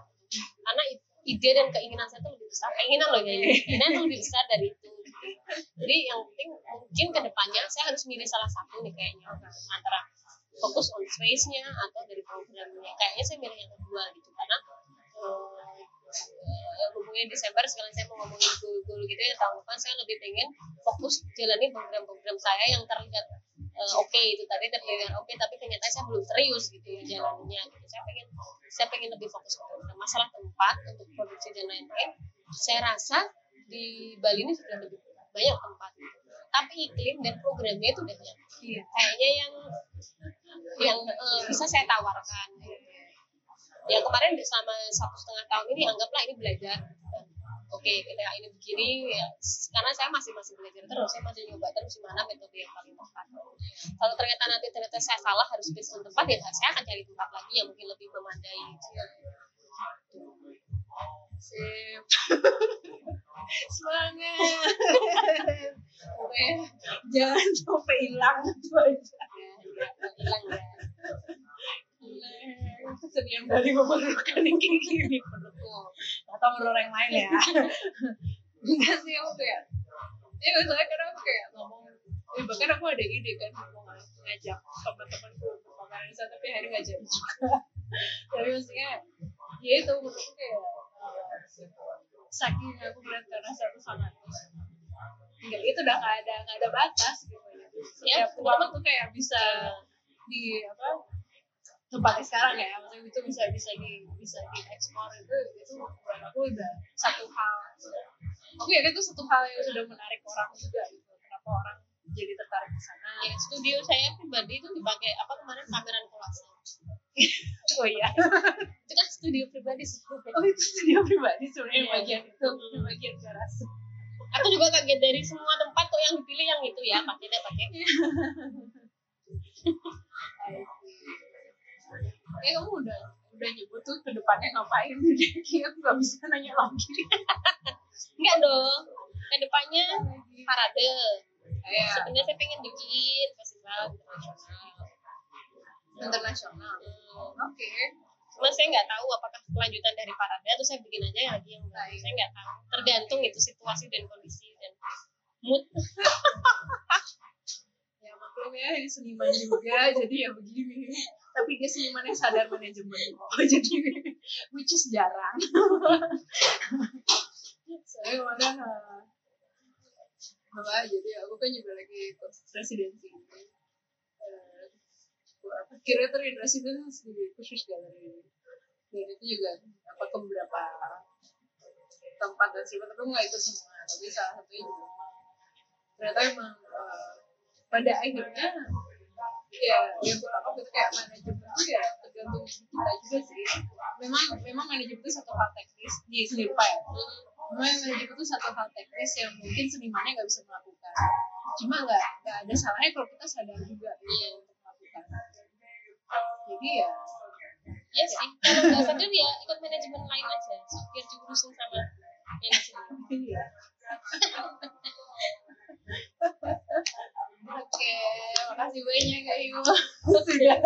[SPEAKER 2] Karena ide dan keinginan saya itu lebih besar. Keinginan loh ya. [LAUGHS] Keinginan itu lebih besar dari itu. Jadi yang penting mungkin ke depannya saya harus milih salah satu nih kayaknya antara fokus on space-nya atau dari programnya. Kayaknya saya milih yang kedua gitu karena ngomongin Desember sekalian saya mau ngomongin goal-goal gitu ya tahun depan saya lebih pengen fokus jalani program-program saya yang terlihat eh, oke itu tadi terlihat oke tapi ternyata saya belum serius gitu ya jalannya gitu. Saya pengen saya pengen lebih fokus ke program. Masalah tempat untuk produksi dan lain-lain saya rasa di Bali ini sudah lebih banyak tempat. Tapi iklim dan programnya itu udah banyak.
[SPEAKER 1] Iya.
[SPEAKER 2] Kayaknya yang yang eh, bisa saya tawarkan. Ya kemarin selama satu setengah tahun ini anggaplah ini belajar. Oke kita ini begini ya, karena saya masih masih belajar terus saya masih nyoba terus gimana metode yang paling tepat. Kalau ternyata nanti ternyata saya salah harus on tempat ya saya akan cari tempat lagi yang mungkin lebih memadai.
[SPEAKER 1] Sip [LAUGHS] semangat. Oke [LAUGHS] jangan sampai hilang itu aja.
[SPEAKER 2] Ya, ya, hilang ya
[SPEAKER 1] kesenian dari memerlukan yang kayak gini menurutku atau menurut orang lain ya. Enggak sih aku kayak ya soalnya kadang aku kayak ngomong ya bahkan aku ada ide kan mau ngajak teman-temanku untuk makanan sana tapi hari nggak jadi juga. Tapi maksudnya ya itu menurutku kayak saking aku melihat karena satu sama enggak itu udah nggak ada nggak ada batas gitu.
[SPEAKER 2] Ya,
[SPEAKER 1] ya uang tuh kayak bisa di apa tempatnya sekarang ya. Maksudnya itu bisa bisa di bisa diekspor itu itu aku udah satu hal. Aku yakin itu satu hal yang sudah menarik orang juga gitu. Kenapa orang jadi tertarik ke sana?
[SPEAKER 2] Ya studio saya pribadi itu dipakai apa kemarin pameran kolase [LAUGHS]
[SPEAKER 1] oh iya.
[SPEAKER 2] Itu kan studio pribadi sebenarnya
[SPEAKER 1] oh itu studio pribadi sebenarnya
[SPEAKER 2] Iya.
[SPEAKER 1] bagian itu bagian garas
[SPEAKER 2] aku juga kaget dari semua tempat kok yang dipilih yang itu ya pakai deh pakai
[SPEAKER 1] ya kamu udah udah nyebut tuh ke depannya ngapain? [LAUGHS] Jadi aku nggak bisa nanya lagi. [LAUGHS]
[SPEAKER 2] Enggak dong. Ke depannya parade.
[SPEAKER 1] Iya.
[SPEAKER 2] sebenarnya saya pengen bikin festival internasional
[SPEAKER 1] internasional.
[SPEAKER 2] Hmm.
[SPEAKER 1] oke.
[SPEAKER 2] Cuma saya nggak tahu apakah kelanjutan dari parade atau saya bikin aja yang lagi yang baru. Saya nggak tahu. Tergantung itu situasi dan kondisi dan mood.
[SPEAKER 1] Ya maklum ya ini seniman juga [LAUGHS] jadi ya begini. Tapi dia seniman yang sadar manajemen. Kok [LAUGHS] jadi which is jarang. [LAUGHS] Saya kemarin uh, apa jadi aku kan juga lagi presidensi uh, curator residence di khusus galeri dan itu juga apa ke beberapa tempat dan sifat tapi nggak ikut semua tapi salah satunya juga ternyata emang uh, pada akhirnya ya yang pertama itu kayak manajemen itu ya tergantung kita juga sih. Memang memang manajemen itu satu hal teknis di seni rupa ya memang manajemen itu satu hal teknis yang mungkin senimannya nggak bisa melakukan. Cuma nggak nggak ada salahnya kalau kita sadar juga gitu untuk melakukan jadi ya
[SPEAKER 2] ya sih. Kalau nggak sadar ya ikut manajemen lain aja. Biar diurusin sama manajemen [LAUGHS]
[SPEAKER 1] iya. Oke, makasih banyak Kak Ibu. Sudah.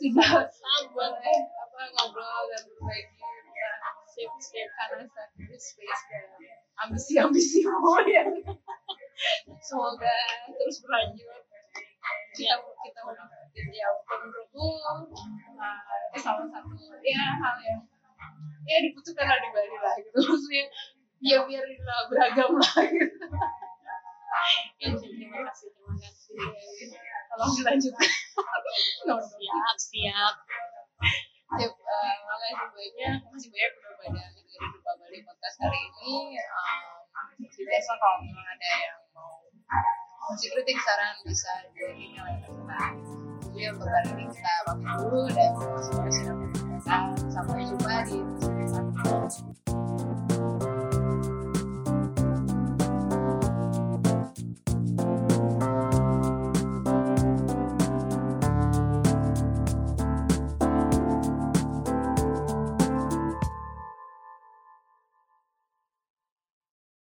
[SPEAKER 1] Sudah.
[SPEAKER 2] Sama
[SPEAKER 1] boleh apa ngobrol dan berbagi. Tentang shape shape karena sakit space dan ambisi ambisimu [LAUGHS] ya. Semoga terus berlanjut. Kita kita mungkin ya menurutku uh, eh, salah satu ya hal yang ya dibutuhkan lah di Bali lah gitu. Maksudnya ya biar lah beragam lah gitu. [LAUGHS]
[SPEAKER 2] ya terima kasih terima kasih.
[SPEAKER 1] Tolong dilanjutkan. [LAUGHS]
[SPEAKER 2] Siap siap.
[SPEAKER 1] Sip, uh, makasih banyak, makasih banyak udah pada dengerin Dupa Bali Podcast kali ini. Um, biasa kalau memang ada yang mau masih kritik saran bisa dari email kita jadi untuk hari ini kita pamit dulu dan semoga sudah bermanfaat sampai jumpa di episode selanjutnya